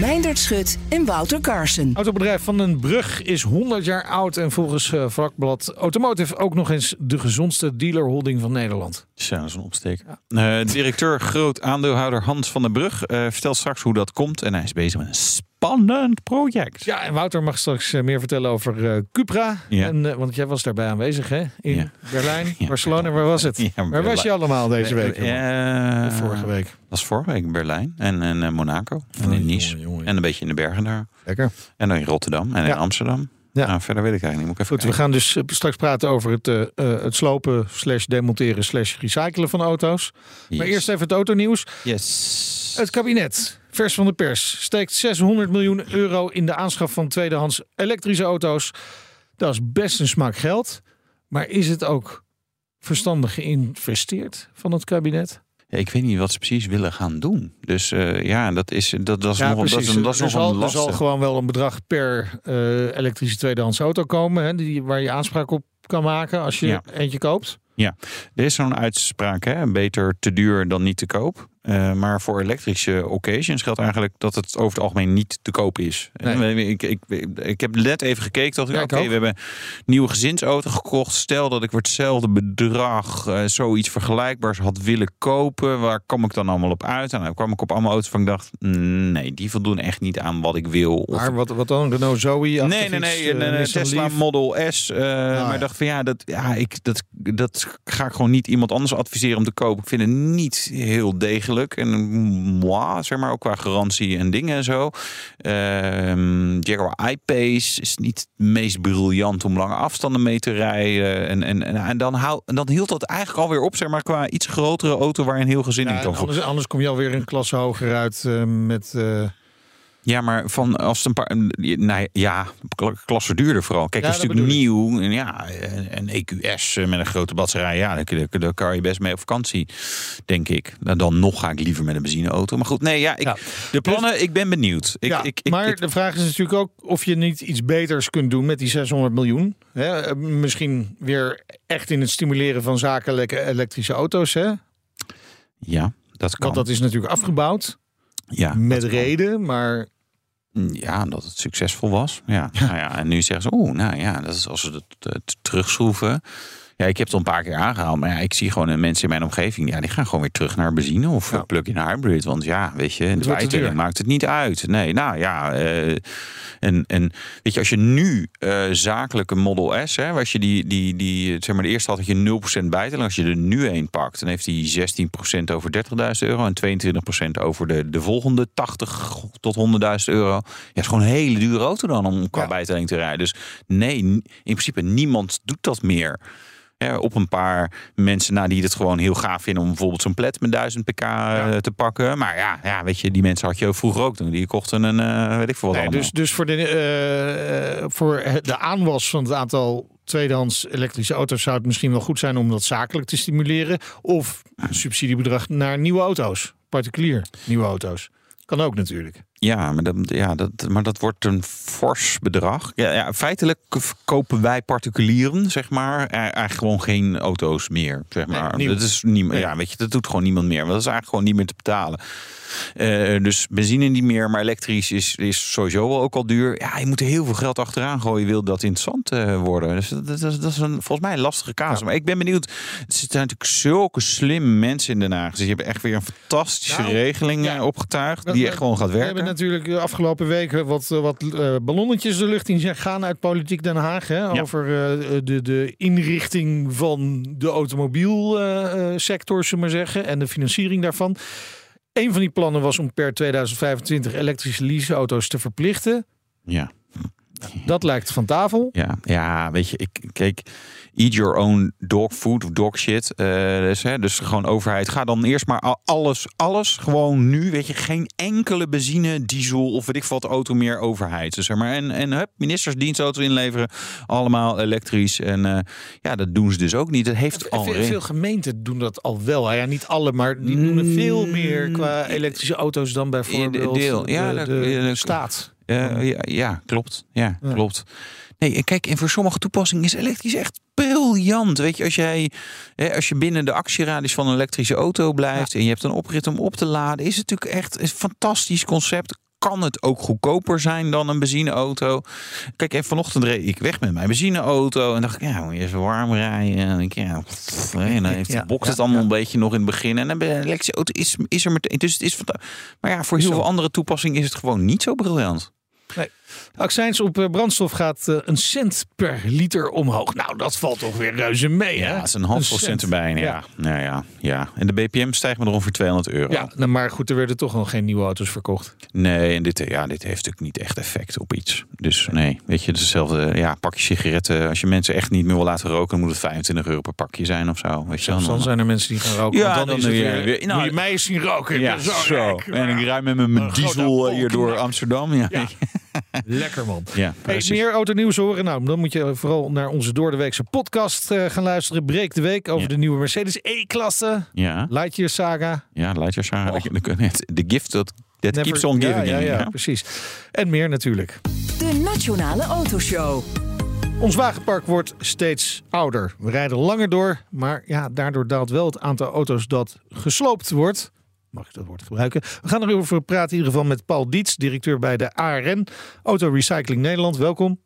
Meindert Schut en Wouter Carson. Autobedrijf Van den Brug is 100 jaar oud en volgens uh, vakblad Automotive ook nog eens de gezondste dealerholding van Nederland. Ja, dat is een opsteek. Ja. Uh, directeur groot aandeelhouder Hans van den Brug uh, vertelt straks hoe dat komt en hij is bezig met een spannend project. Ja, en Wouter mag straks meer vertellen over Cupra. Ja. En, want jij was daarbij aanwezig hè? in ja. Berlijn, Barcelona. Waar was het? waar was je allemaal deze week? vorige week. Dat was vorige week in Berlijn en uh, Monaco en in Nice. Jongen, jongen. En een beetje in de bergen daar. Lekker. En dan in Rotterdam en in Amsterdam. Ja. Nou, verder weet ik eigenlijk niet. Moet ik even Goed, we gaan dus straks praten over het, uh, het slopen, slash demonteren, slash recyclen van auto's. Yes. Maar eerst even het autonieuws. Yes. Het kabinet, vers van de pers, steekt 600 miljoen euro in de aanschaf van tweedehands elektrische auto's. Dat is best een smak geld. Maar is het ook verstandig geïnvesteerd van het kabinet? Ja, ik weet niet wat ze precies willen gaan doen. Dus uh, ja, dat is, dat, dat is ja, nog, precies. dat is, dat is er, nog zal, er zal gewoon wel een bedrag per uh, elektrische tweedehands auto komen. Hè, die, waar je aanspraak op kan maken als je ja. eentje koopt. Ja, er is zo'n uitspraak, hè? beter te duur dan niet te koop. Uh, maar voor elektrische occasions geldt eigenlijk dat het over het algemeen niet te koop is. Nee. Ik, ik, ik, heb net even gekeken. Dat ja, oké, okay, we hebben een nieuwe gezinsauto gekocht. Stel dat ik voor hetzelfde bedrag uh, zoiets vergelijkbaars had willen kopen. Waar kom ik dan allemaal op uit? En dan kwam ik op allemaal auto's van ik dacht, nee, die voldoen echt niet aan wat ik wil. Of... Maar wat, wat dan? Renault Zoe? Nee, nee, nee. Uh, Tesla Leaf. Model S. Ah, maar ik dacht van ja, dat, ja ik, dat, dat ga ik gewoon niet iemand anders adviseren om te kopen. Ik vind het niet heel degelijk. En moi, zeg maar, ook qua garantie en dingen en zo. Uh, Jaguar I-Pace is niet het meest briljant om lange afstanden mee te rijden. En, en, en, en dan, hou, en dan hield dat eigenlijk alweer op, zeg maar, qua iets grotere auto waar een heel gezin ja, in kan. Anders, anders kom je alweer een klasse hoger uit uh, met... Uh... Ja, maar van als het een paar. Nou ja, klasse duurder vooral. Kijk, ja, een stuk nieuw. En ja, een EQS met een grote batterij. Ja, daar, daar kan je best mee op vakantie, denk ik. Nou, dan nog ga ik liever met een benzineauto. Maar goed, nee, ja, ik, ja. de plannen, dus, ik ben benieuwd. Ik, ja, ik, ik, maar de vraag is natuurlijk ook of je niet iets beters kunt doen met die 600 miljoen. Hè? Misschien weer echt in het stimuleren van zakelijke elektrische auto's. Hè? Ja, dat kan. Want dat is natuurlijk afgebouwd. Ja, met reden, maar ja, dat het succesvol was. Ja. ja. Nou ja en nu zeggen ze, oeh, nou ja, dat is als ze het terugschroeven. Ja, ik heb het al een paar keer aangehaald. Maar ja, ik zie gewoon mensen in mijn omgeving. Ja, die gaan gewoon weer terug naar benzine of ja. plug-in hybrid. Want ja, weet je, in feite maakt het niet uit. Nee, nou ja. Uh, en, en weet je, als je nu uh, zakelijke Model S, hè, als je die, die, die, zeg maar, de eerste had, had je 0% bijtelling. Als je er nu een pakt, dan heeft hij 16% over 30.000 euro en 22% over de, de volgende 80 tot 100.000 euro. Ja, is gewoon een hele dure auto dan om qua ja. bijtelling te rijden. Dus nee, in principe niemand doet dat meer. Op een paar mensen na die het gewoon heel gaaf vinden om bijvoorbeeld zo'n plet met 1000 pk ja. te pakken. Maar ja, ja, weet je, die mensen had je ook vroeger ook doen. Die kochten een, uh, weet ik veel wat nee, Dus, dus voor, de, uh, voor de aanwas van het aantal tweedehands elektrische auto's zou het misschien wel goed zijn om dat zakelijk te stimuleren. Of subsidiebedrag naar nieuwe auto's, particulier nieuwe auto's. Kan ook natuurlijk. Ja, maar dat, ja, dat, maar dat wordt een fors bedrag. Ja, ja, feitelijk kopen wij particulieren, zeg maar, eigenlijk gewoon geen auto's meer. Zeg maar. Nee, dat, is niet, nee. ja, weet je, dat doet gewoon niemand meer. Want dat is eigenlijk gewoon niet meer te betalen. Uh, dus benzine niet meer, maar elektrisch is, is sowieso wel ook al duur. Ja, je moet er heel veel geld achteraan gooien, wil dat interessant uh, worden. Dus dat, dat, dat, is een, volgens mij een lastige kaas. Ja. Maar ik ben benieuwd. Er zitten natuurlijk zulke slimme mensen in Den Haag. Dus je hebt echt weer een fantastische nou, regeling ja. opgetuigd, die echt gewoon gaat werken. We hebben natuurlijk de afgelopen weken wat, wat uh, ballonnetjes de lucht in gaan uit politiek Den Haag. Hè, ja. Over de, de inrichting van de automobielsector, zullen we maar zeggen. En de financiering daarvan. Een van die plannen was om per 2025 elektrische leaseauto's te verplichten. Ja. Dat lijkt van tafel. Ja, ja, weet je, ik kijk, eat your own dog food of dog shit. Eh, dus, hè, dus gewoon overheid, ga dan eerst maar al- alles, alles gewoon nu, weet je, geen enkele benzine, diesel of weet ik wat auto meer overheid. Dus zeg maar en en hup, ministers dienstauto inleveren, allemaal elektrisch en eh, ja, dat doen ze dus ook niet. Dat heeft al Veel, veel gemeenten doen dat al wel. Ja, niet alle, maar die doen er veel meer qua elektrische auto's dan bijvoorbeeld deel. Ja, de, de staat. Eh, ja, ja, klopt. Ja, Ja. klopt. Nee, en kijk, en voor sommige toepassingen is elektrisch echt briljant. Weet je, als jij hè, als je binnen de actieradius van een elektrische auto blijft en je hebt een oprit om op te laden, is het natuurlijk echt een fantastisch concept. Kan het ook goedkoper zijn dan een benzineauto? Kijk, en vanochtend reed ik weg met mijn benzineauto en dacht ik, ja, moet je even warm rijden. En ik, ja, pff, en dan heeft Ja, bokt ja, het allemaal ja. een beetje nog in het begin. En dan bij een elektrische auto is, is er meteen. Dus het is Maar ja, voor heel veel andere toepassingen is het gewoon niet zo briljant. Accijns op eh, brandstof gaat eh, een cent per liter omhoog. Nou, dat valt toch weer reuze mee, hè? Ja, het is een half procent erbij. Ja. Ja. Ja. Ja, ja, En de BPM stijgt maar ongeveer 200 euro. Ja, nou, maar goed, er werden toch nog geen nieuwe auto's verkocht. Nee, en dit, ja, dit heeft natuurlijk niet echt effect op iets. Dus nee, weet je, het is hetzelfde. Ja, pakje sigaretten. Als je mensen echt niet meer wil laten roken, dan moet het 25 euro per pakje zijn of zo. Weet je wel. dan zijn er mensen die gaan roken. Ja, dan, dan is weer, weer- nou, moet je mij eens zien roken. Ja, zo. zo. En ik ruim met mijn diesel hier door. Amsterdam. Ja. Lekker man. ja Hey, meer autonieuws horen? Nou, dan moet je vooral naar onze Door de Weekse podcast eh, gaan luisteren. Breek de Week over Ja. de nieuwe Mercedes E-klasse. Ja, Lightyear Saga. ja, Lightyear Saga. De- gift that, that Never- keeps on ja, giving. Ja, ja, ja. precies. En meer natuurlijk. De Nationale Autoshow. Ons wagenpark wordt steeds ouder. We rijden langer door, maar ja, daardoor daalt wel het aantal auto's dat gesloopt wordt. Mag ik dat woord gebruiken? We gaan erover praten in ieder geval met Paul Diets, directeur bij de ARN, Auto Recycling Nederland. Welkom.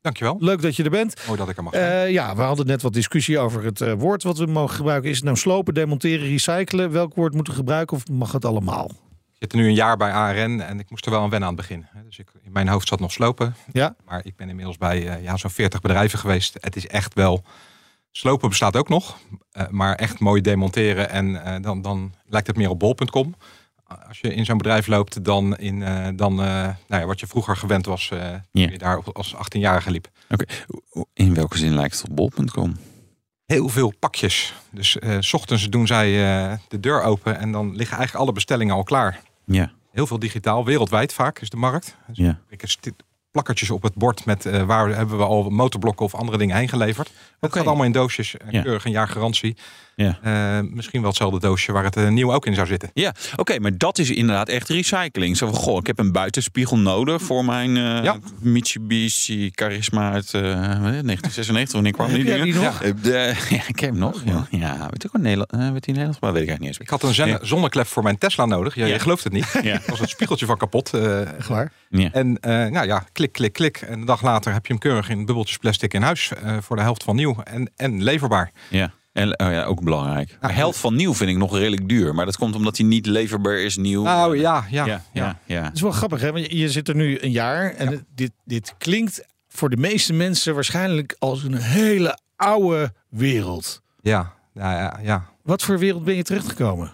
Dankjewel. Leuk dat je er bent. Mooi dat ik er mag zijn. Eh, ja, we hadden net wat discussie over het eh, woord wat we mogen gebruiken. Is het nou slopen, demonteren, recyclen? Welk woord moeten we gebruiken of mag het allemaal? Ik zit er nu een jaar bij ARN en ik moest er wel aan wennen aan het begin. Dus ik, in mijn hoofd zat nog slopen. Ja. Maar ik ben inmiddels bij eh, ja, zo'n 40 bedrijven geweest. Het is echt wel... Slopen bestaat ook nog. eh, maar echt mooi demonteren en eh, dan, dan lijkt het meer op bol.com. Als je in zo'n bedrijf loopt dan, in, eh, dan nou ja, wat je vroeger gewend was. toen Ja. je daar als 18-jarige liep. Oké, in welke zin lijkt het op bol.com? Heel veel pakjes. Dus s ochtends doen zij de deur open en dan liggen eigenlijk alle bestellingen al klaar. Ja, Heel veel digitaal, wereldwijd vaak is de markt. Dus ja. ik plakkertjes op het bord met eh, waar hebben we al motorblokken of andere dingen heen geleverd. Het Oké. gaat allemaal in doosjes, eh, keurig een jaar garantie. Ja. Eh, misschien wel hetzelfde doosje waar het eh, nieuw ook in zou zitten. Ja, oké, maar dat is inderdaad echt recycling. Zo van, goh, ik heb een buitenspiegel nodig voor mijn eh, Ja. Mitsubishi Charisma uit eh, 1996. Wanneer kwam die dingen? die nog? De- ja, ik heb hem nog. Ja, ja weet je ook een Nederland? weet die? Maar weet ik eigenlijk Ik niet had een zen- Ja. zonneklep voor mijn Tesla nodig. Ja, Ja. Je gelooft het niet. eens. Ja. Er was het spiegeltje van kapot. eh, Echt waar? Ja. en eh, nou ja, klik, klik, klik. En een dag later heb je hem keurig in bubbeltjes plastic in huis. eh, voor de helft van nieuw. En, en leverbaar. Ja. En oh ja, ook belangrijk. Maar Ja. helft van nieuw vind ik nog redelijk duur. Maar dat komt omdat hij niet leverbaar is nieuw. Nou ja, ja, ja, ja, ja. Het is wel grappig, hè? Want je- je zit er nu een jaar en dit, dit klinkt voor de meeste mensen waarschijnlijk als een hele oude wereld. Ja, ja, ja, ja. Wat voor wereld ben je terechtgekomen?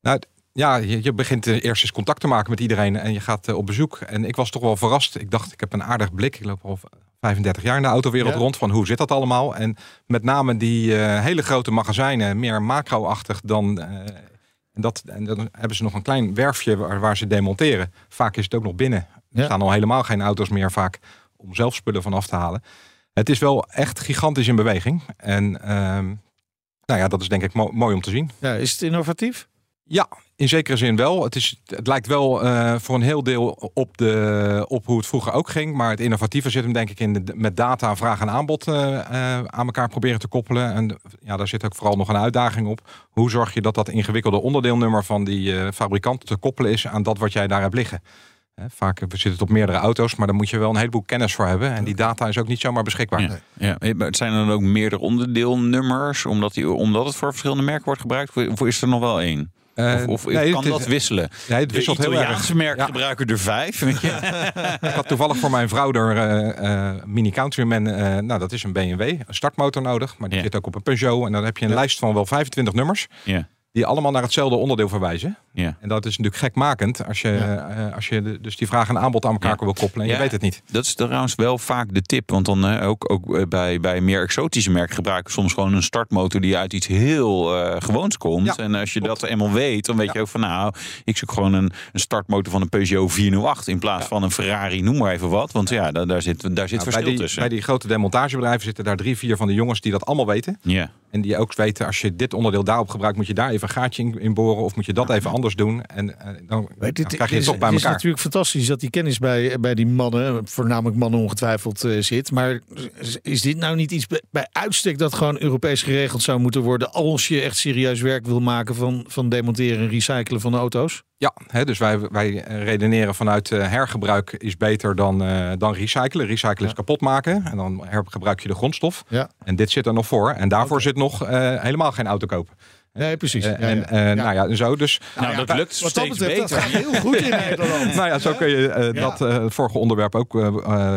Nou, ja, je, je begint eerst eens contact te maken met iedereen en je gaat eh, op bezoek. En ik was toch wel verrast. Ik dacht, ik heb een aardig blik. Ik loop al 35 jaar in de autowereld Ja. rond. Van hoe zit dat allemaal? En met name die eh, hele grote magazijnen, meer macro-achtig dan. eh, en, dat, en dan hebben ze nog een klein werfje waar, waar ze demonteren. Vaak is het ook nog binnen. Ja. Er staan al helemaal geen auto's meer vaak om zelf spullen van af te halen. Het is wel echt gigantisch in beweging. En ehm, nou ja, dat is denk ik mo- mooi om te zien. Ja, is het innovatief? Ja, in zekere zin wel. Het, is, het lijkt wel eh, voor een heel deel op, de, op hoe het vroeger ook ging. Maar het innovatieve zit hem denk ik in met data, vraag en aanbod eh, eh, aan elkaar proberen te koppelen. En ja, daar zit ook vooral nog een uitdaging op. Hoe zorg je dat dat ingewikkelde onderdeelnummer van die fabrikant te koppelen is aan dat wat jij daar hebt liggen? Vaak eh, zit het op meerdere auto's, maar daar moet je wel een heleboel kennis voor hebben. En die data is ook niet zomaar beschikbaar. Ja, het zijn er dan ook meerdere onderdeelnummers, omdat, die, omdat het voor verschillende merken wordt gebruikt? Of is er nog wel één? Eh, Of, of nee, kan dat wisselen? Nee, het De wisselt heel erg. Merken Ja. gebruiken er vijf. Ik had toevallig voor mijn vrouw er eh, eh, Mini Countryman, eh, nou dat is een BMW, een startmotor nodig. Maar die Ja. zit ook op een Peugeot. En dan heb je een lijst van wel 25 nummers. Ja. Die allemaal naar hetzelfde onderdeel verwijzen. Ja. En dat is natuurlijk gekmakend als je, eh, als je de- dus die vraag en aanbod aan elkaar Ja. wil koppelen en je weet het niet. Dat is trouwens wel vaak de tip. Want dan eh, ook, ook eh, bij, bij meer exotische merken gebruiken soms gewoon een startmotor die uit iets heel eh, gewoons komt. Ja, en als je dat eenmaal weet, dan weet je ook van nou, ik zoek gewoon een, een startmotor van een Peugeot 408 in plaats van een Ferrari, noem maar even wat. Want ja, daar, daar zit, daar zit Nou, verschil bij, die, tussen. bij die grote demontagebedrijven zitten daar drie, vier van de jongens die dat allemaal weten. Ja. En die ook weten, als je dit onderdeel daarop gebruikt, moet je daar even een gaatje in, in boren. Of moet je dat even anders doen. En eh, dan, je, krijg je het is, toch bij het is elkaar. natuurlijk fantastisch dat die kennis bij, bij die mannen, voornamelijk mannen ongetwijfeld, eh, zit. Maar is- dit nou niet iets bij, bij uitstek dat gewoon Europees geregeld zou moeten worden als je echt serieus werk wil maken van, van demonteren en recyclen van auto's? Ja, hè, dus wij, wij redeneren vanuit eh, hergebruik is beter dan, eh, dan recyclen. Recyclen is kapot maken en dan hergebruik je de grondstof. Ja. En dit zit er nog voor. En daarvoor zit nog eh, helemaal geen auto kopen. Nee, precies. Ja, en ja. eh, Ja. nou ja, en zo. Dus Nou, dat lukt Wat dat steeds betreft, beter. gaat heel goed in Nederland. nou ja, zo kun je Ja. dat eh, vorige onderwerp ook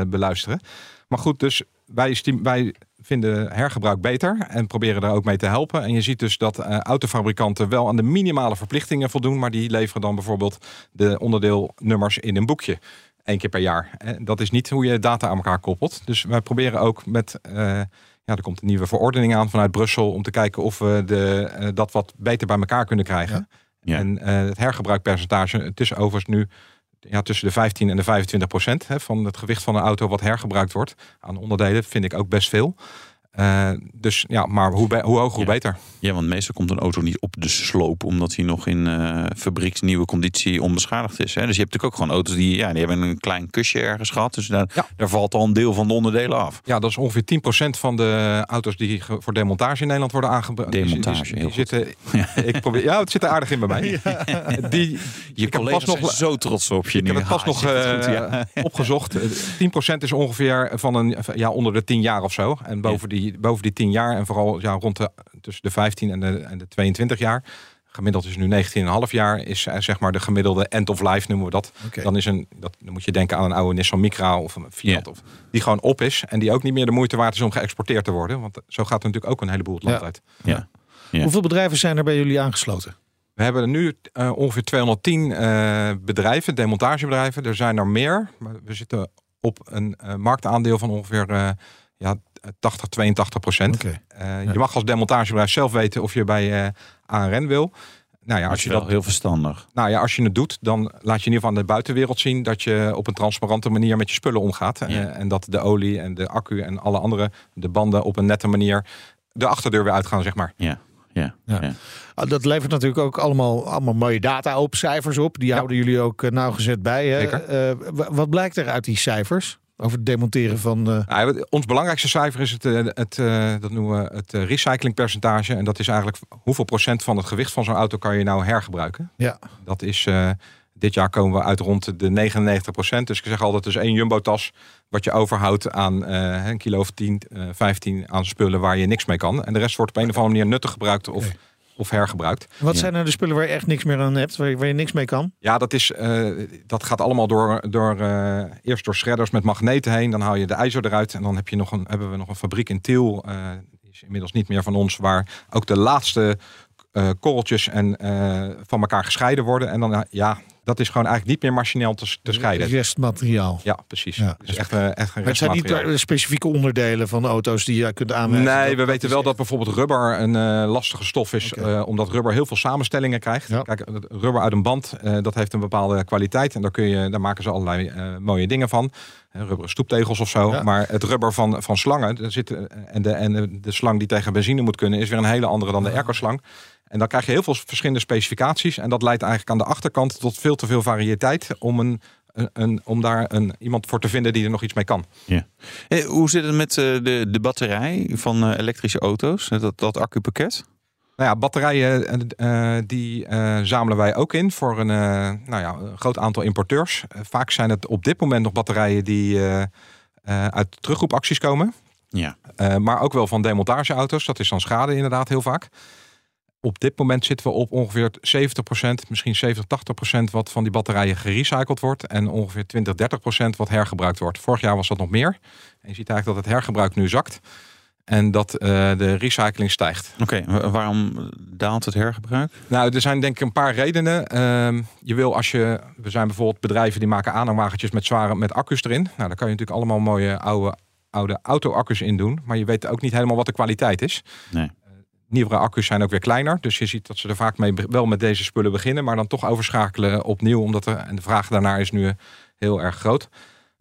beluisteren. Maar goed, dus wij, stim- wij vinden hergebruik beter en proberen daar ook mee te helpen. En je ziet dus dat eh, autofabrikanten wel aan de minimale verplichtingen voldoen, maar die leveren dan bijvoorbeeld de onderdeelnummers in een boekje. één keer per jaar. En dat is niet hoe je data aan elkaar koppelt. Dus wij proberen ook met. eh, ja, er komt een nieuwe verordening aan vanuit Brussel om te kijken of we de, eh, dat wat beter bij elkaar kunnen krijgen. Ja. En eh, het hergebruikpercentage, het is overigens nu ja, tussen de 15 en de 25 procent hè, van het gewicht van een auto wat hergebruikt wordt aan onderdelen, vind ik ook best veel. Eh, dus ja, maar hoe, hoe hoger, hoe Ja. beter. Ja, want meestal komt een auto niet op de sloop, omdat hij nog in eh fabrieksnieuwe conditie onbeschadigd is. Hè? Dus je hebt natuurlijk ook gewoon auto's die, ja, die hebben een klein kusje ergens gehad. Dus daar, Ja. daar valt al een deel van de onderdelen af. Ja, dat is ongeveer 10% van de auto's die voor demontage in Nederland worden aangebracht. Demontage, die, die, heel die zitten, ik probeer, ja, het zit er aardig in bij mij. Die, Je collega's nog, zijn zo trots op je ik heb het pas nog goed, eh, opgezocht. Eh, 10% is ongeveer van een, ja, onder de 10 jaar of zo. En boven, die, boven die 10 jaar en vooral ja, rond de, tussen de 15 en de, en de 22 jaar. Gemiddeld is nu 19,5 jaar. Is eh, zeg maar de gemiddelde end of life noemen we dat. Dan, is een, dat, dan moet je denken aan een oude Nissan Micra of een Fiat. Of, die gewoon op is. En die ook niet meer de moeite waard is om geëxporteerd te worden. Want zo gaat er natuurlijk ook een heleboel het land Ja. uit. Ja. Ja. Hoeveel bedrijven zijn er bij jullie aangesloten? We hebben er nu eh, ongeveer 210 eh, bedrijven, demontagebedrijven. Er zijn er meer. Maar we zitten op een eh, marktaandeel van ongeveer eh, ja, 80, 82 procent. Eh, Je mag als demontagebedrijf zelf weten of je bij eh ARN wil. Nou ja, Dat als is je wel dat heel verstandig. nou ja, als je het doet, dan laat je in ieder geval aan de buitenwereld zien dat je op een transparante manier met je spullen omgaat. Ja. Eh, en dat de olie en de accu en alle andere, de banden op een nette manier de achterdeur weer uitgaan, zeg maar. Ja. Ja. Ja. ja. Ah, Dat levert natuurlijk ook allemaal, allemaal mooie data op, cijfers op. Die Ja. houden jullie ook nauwgezet bij. Hè? Eh, wat blijkt er uit die cijfers? Over het demonteren van... eh, ja, ons belangrijkste cijfer is het, eh, het, eh, dat noemen we het recyclingpercentage. En dat is eigenlijk hoeveel procent van het gewicht van zo'n auto kan je nou hergebruiken. ja. Dat is, dit jaar komen we uit rond de 99 procent. Dus ik zeg altijd, dus één jumbo-tas wat je overhoudt aan een kilo of 10, eh 15 aan spullen waar je niks mee kan. En de rest wordt op een of andere manier nuttig gebruikt of. Of hergebruikt. Wat Ja. zijn nou de spullen waar je echt niks meer aan hebt? Waar je, waar je niks mee kan? Ja, dat, is, eh, dat gaat allemaal door, door eh, eerst door shredders met magneten heen. Dan haal je de ijzer eruit. En dan heb je nog een, hebben we nog een fabriek in Tiel. eh, die is inmiddels niet meer van ons. Waar ook de laatste eh, korreltjes en, eh, van elkaar gescheiden worden. En dan, ja, dat is gewoon eigenlijk niet meer machineel te, te scheiden. Restmateriaal. Ja, precies. Ja. Dus echt, eh, echt Maar het zijn niet eh, specifieke onderdelen van auto's die je kunt aanwijzen. Nee, we weten wel echt- dat bijvoorbeeld rubber een eh, lastige stof is. Omdat rubber heel veel samenstellingen krijgt. Ja. Kijk, rubber uit een band, dat heeft een bepaalde kwaliteit. En daar, kun je, daar maken ze allerlei mooie dingen van. Rubberen stoeptegels of zo. Ja. Maar het rubber van, van slangen, daar zit, en, de, en de, de slang die tegen benzine moet kunnen, is weer een hele andere dan de airco-slang. En dan krijg je heel veel verschillende specificaties. En dat leidt eigenlijk aan de achterkant tot veel te veel variëteit om, een, een, om daar een, iemand voor te vinden die er nog iets mee kan. Eh, hoe zit het met eh, de, de batterij van eh, elektrische auto's? Dat, dat accupakket? Nou ja, batterijen eh, eh, die eh, zamelen wij ook in voor een, eh, nou ja, een groot aantal importeurs. Eh, vaak zijn het op dit moment nog batterijen die eh, eh, uit terugroepacties komen. Ja. Eh, maar ook wel van demontageauto's. Dat is dan schade inderdaad heel vaak. Op dit moment zitten we op ongeveer 70%, misschien 70, 80% wat van die batterijen gerecycled wordt. En ongeveer 20, 30% wat hergebruikt wordt. Vorig jaar was dat nog meer. En je ziet eigenlijk dat het hergebruik nu zakt. En dat eh, de recycling stijgt. Oké, wa- waarom daalt het hergebruik? Nou, er zijn denk ik een paar redenen. Ehm, je wil als je, we zijn bijvoorbeeld bedrijven die maken aanhangwagentjes met zware met accu's erin. Nou, daar kan je natuurlijk allemaal mooie oude, oude auto-accu's in doen. Maar je weet ook niet helemaal wat de kwaliteit is. Nee. Nieuwere accu's zijn ook weer kleiner. Dus je ziet dat ze er vaak mee wel met deze spullen beginnen. Maar dan toch overschakelen opnieuw. Omdat er, en de vraag daarnaar is nu heel erg groot.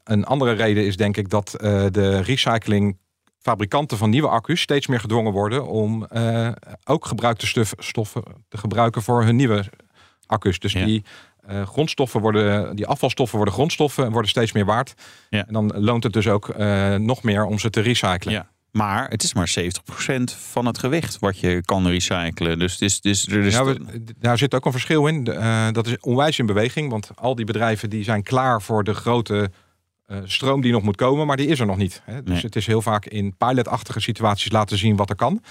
Een andere reden is denk ik dat eh, de recycling fabrikanten van nieuwe accu's steeds meer gedwongen worden om eh, ook gebruikte stuf, stoffen te gebruiken voor hun nieuwe accu's. Dus Ja. die eh, grondstoffen worden, die afvalstoffen worden grondstoffen en worden steeds meer waard. Ja. En dan loont het dus ook nog meer om ze te recyclen. Ja. Maar het is maar 70% van het gewicht wat je kan recyclen. Dus, dus er is Ja, we- daar zit ook een verschil in. Eh, dat is onwijs in beweging. Want al die bedrijven die zijn klaar voor de grote eh, stroom die nog moet komen. Maar die is er nog niet. Hè. Dus Nee. het is heel vaak in pilotachtige situaties laten zien wat er kan.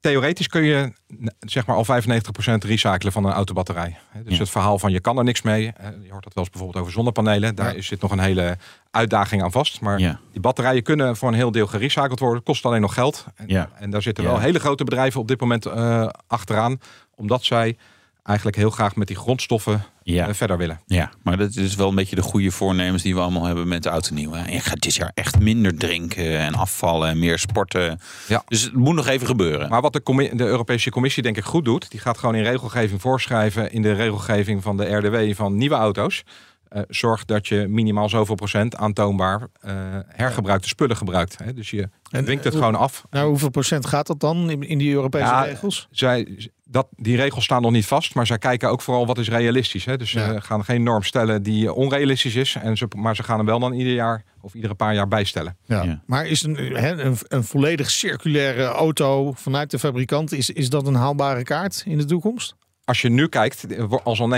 Theoretisch kun je zeg maar al 95% recyclen van een autobatterij. Dus Ja. het verhaal van je kan er niks mee. eh, Je hoort dat wel eens bijvoorbeeld over zonnepanelen. Daar Ja. zit nog een hele uitdaging aan vast. Maar ja. die batterijen kunnen voor een heel deel gerecycled worden. Kost alleen nog geld. En, Ja. en daar zitten wel hele grote bedrijven op dit moment eh, achteraan. Omdat zij eigenlijk heel graag met die grondstoffen Ja. eh, verder willen. Ja, maar dat is wel een beetje de goede voornemens die we allemaal hebben met de auto nieuw. hè. Ik ga dit jaar echt minder drinken en afvallen en meer sporten. Ja. Dus het moet nog even gebeuren. Maar wat de, de Europese Commissie denk ik goed doet, die gaat gewoon in regelgeving voorschrijven in de regelgeving van de RDW van nieuwe auto's. eh, zorg dat je minimaal zoveel procent aantoonbaar eh, hergebruikte spullen gebruikt. Hè? Dus je En, dwingt het eh, gewoon af. Nou, hoeveel procent gaat dat dan in, in die Europese Ja, regels? Zij, dat, die regels staan nog niet vast, maar zij kijken ook vooral wat is realistisch. Hè? Dus ze Ja. gaan geen norm stellen die onrealistisch is, en ze, maar ze gaan hem wel dan ieder jaar of iedere paar jaar bijstellen. Ja. Ja. Maar is een, hè, een, een volledig circulaire auto vanuit de fabrikant, is, is dat een haalbare kaart in de toekomst? Als je nu kijkt, als al 99%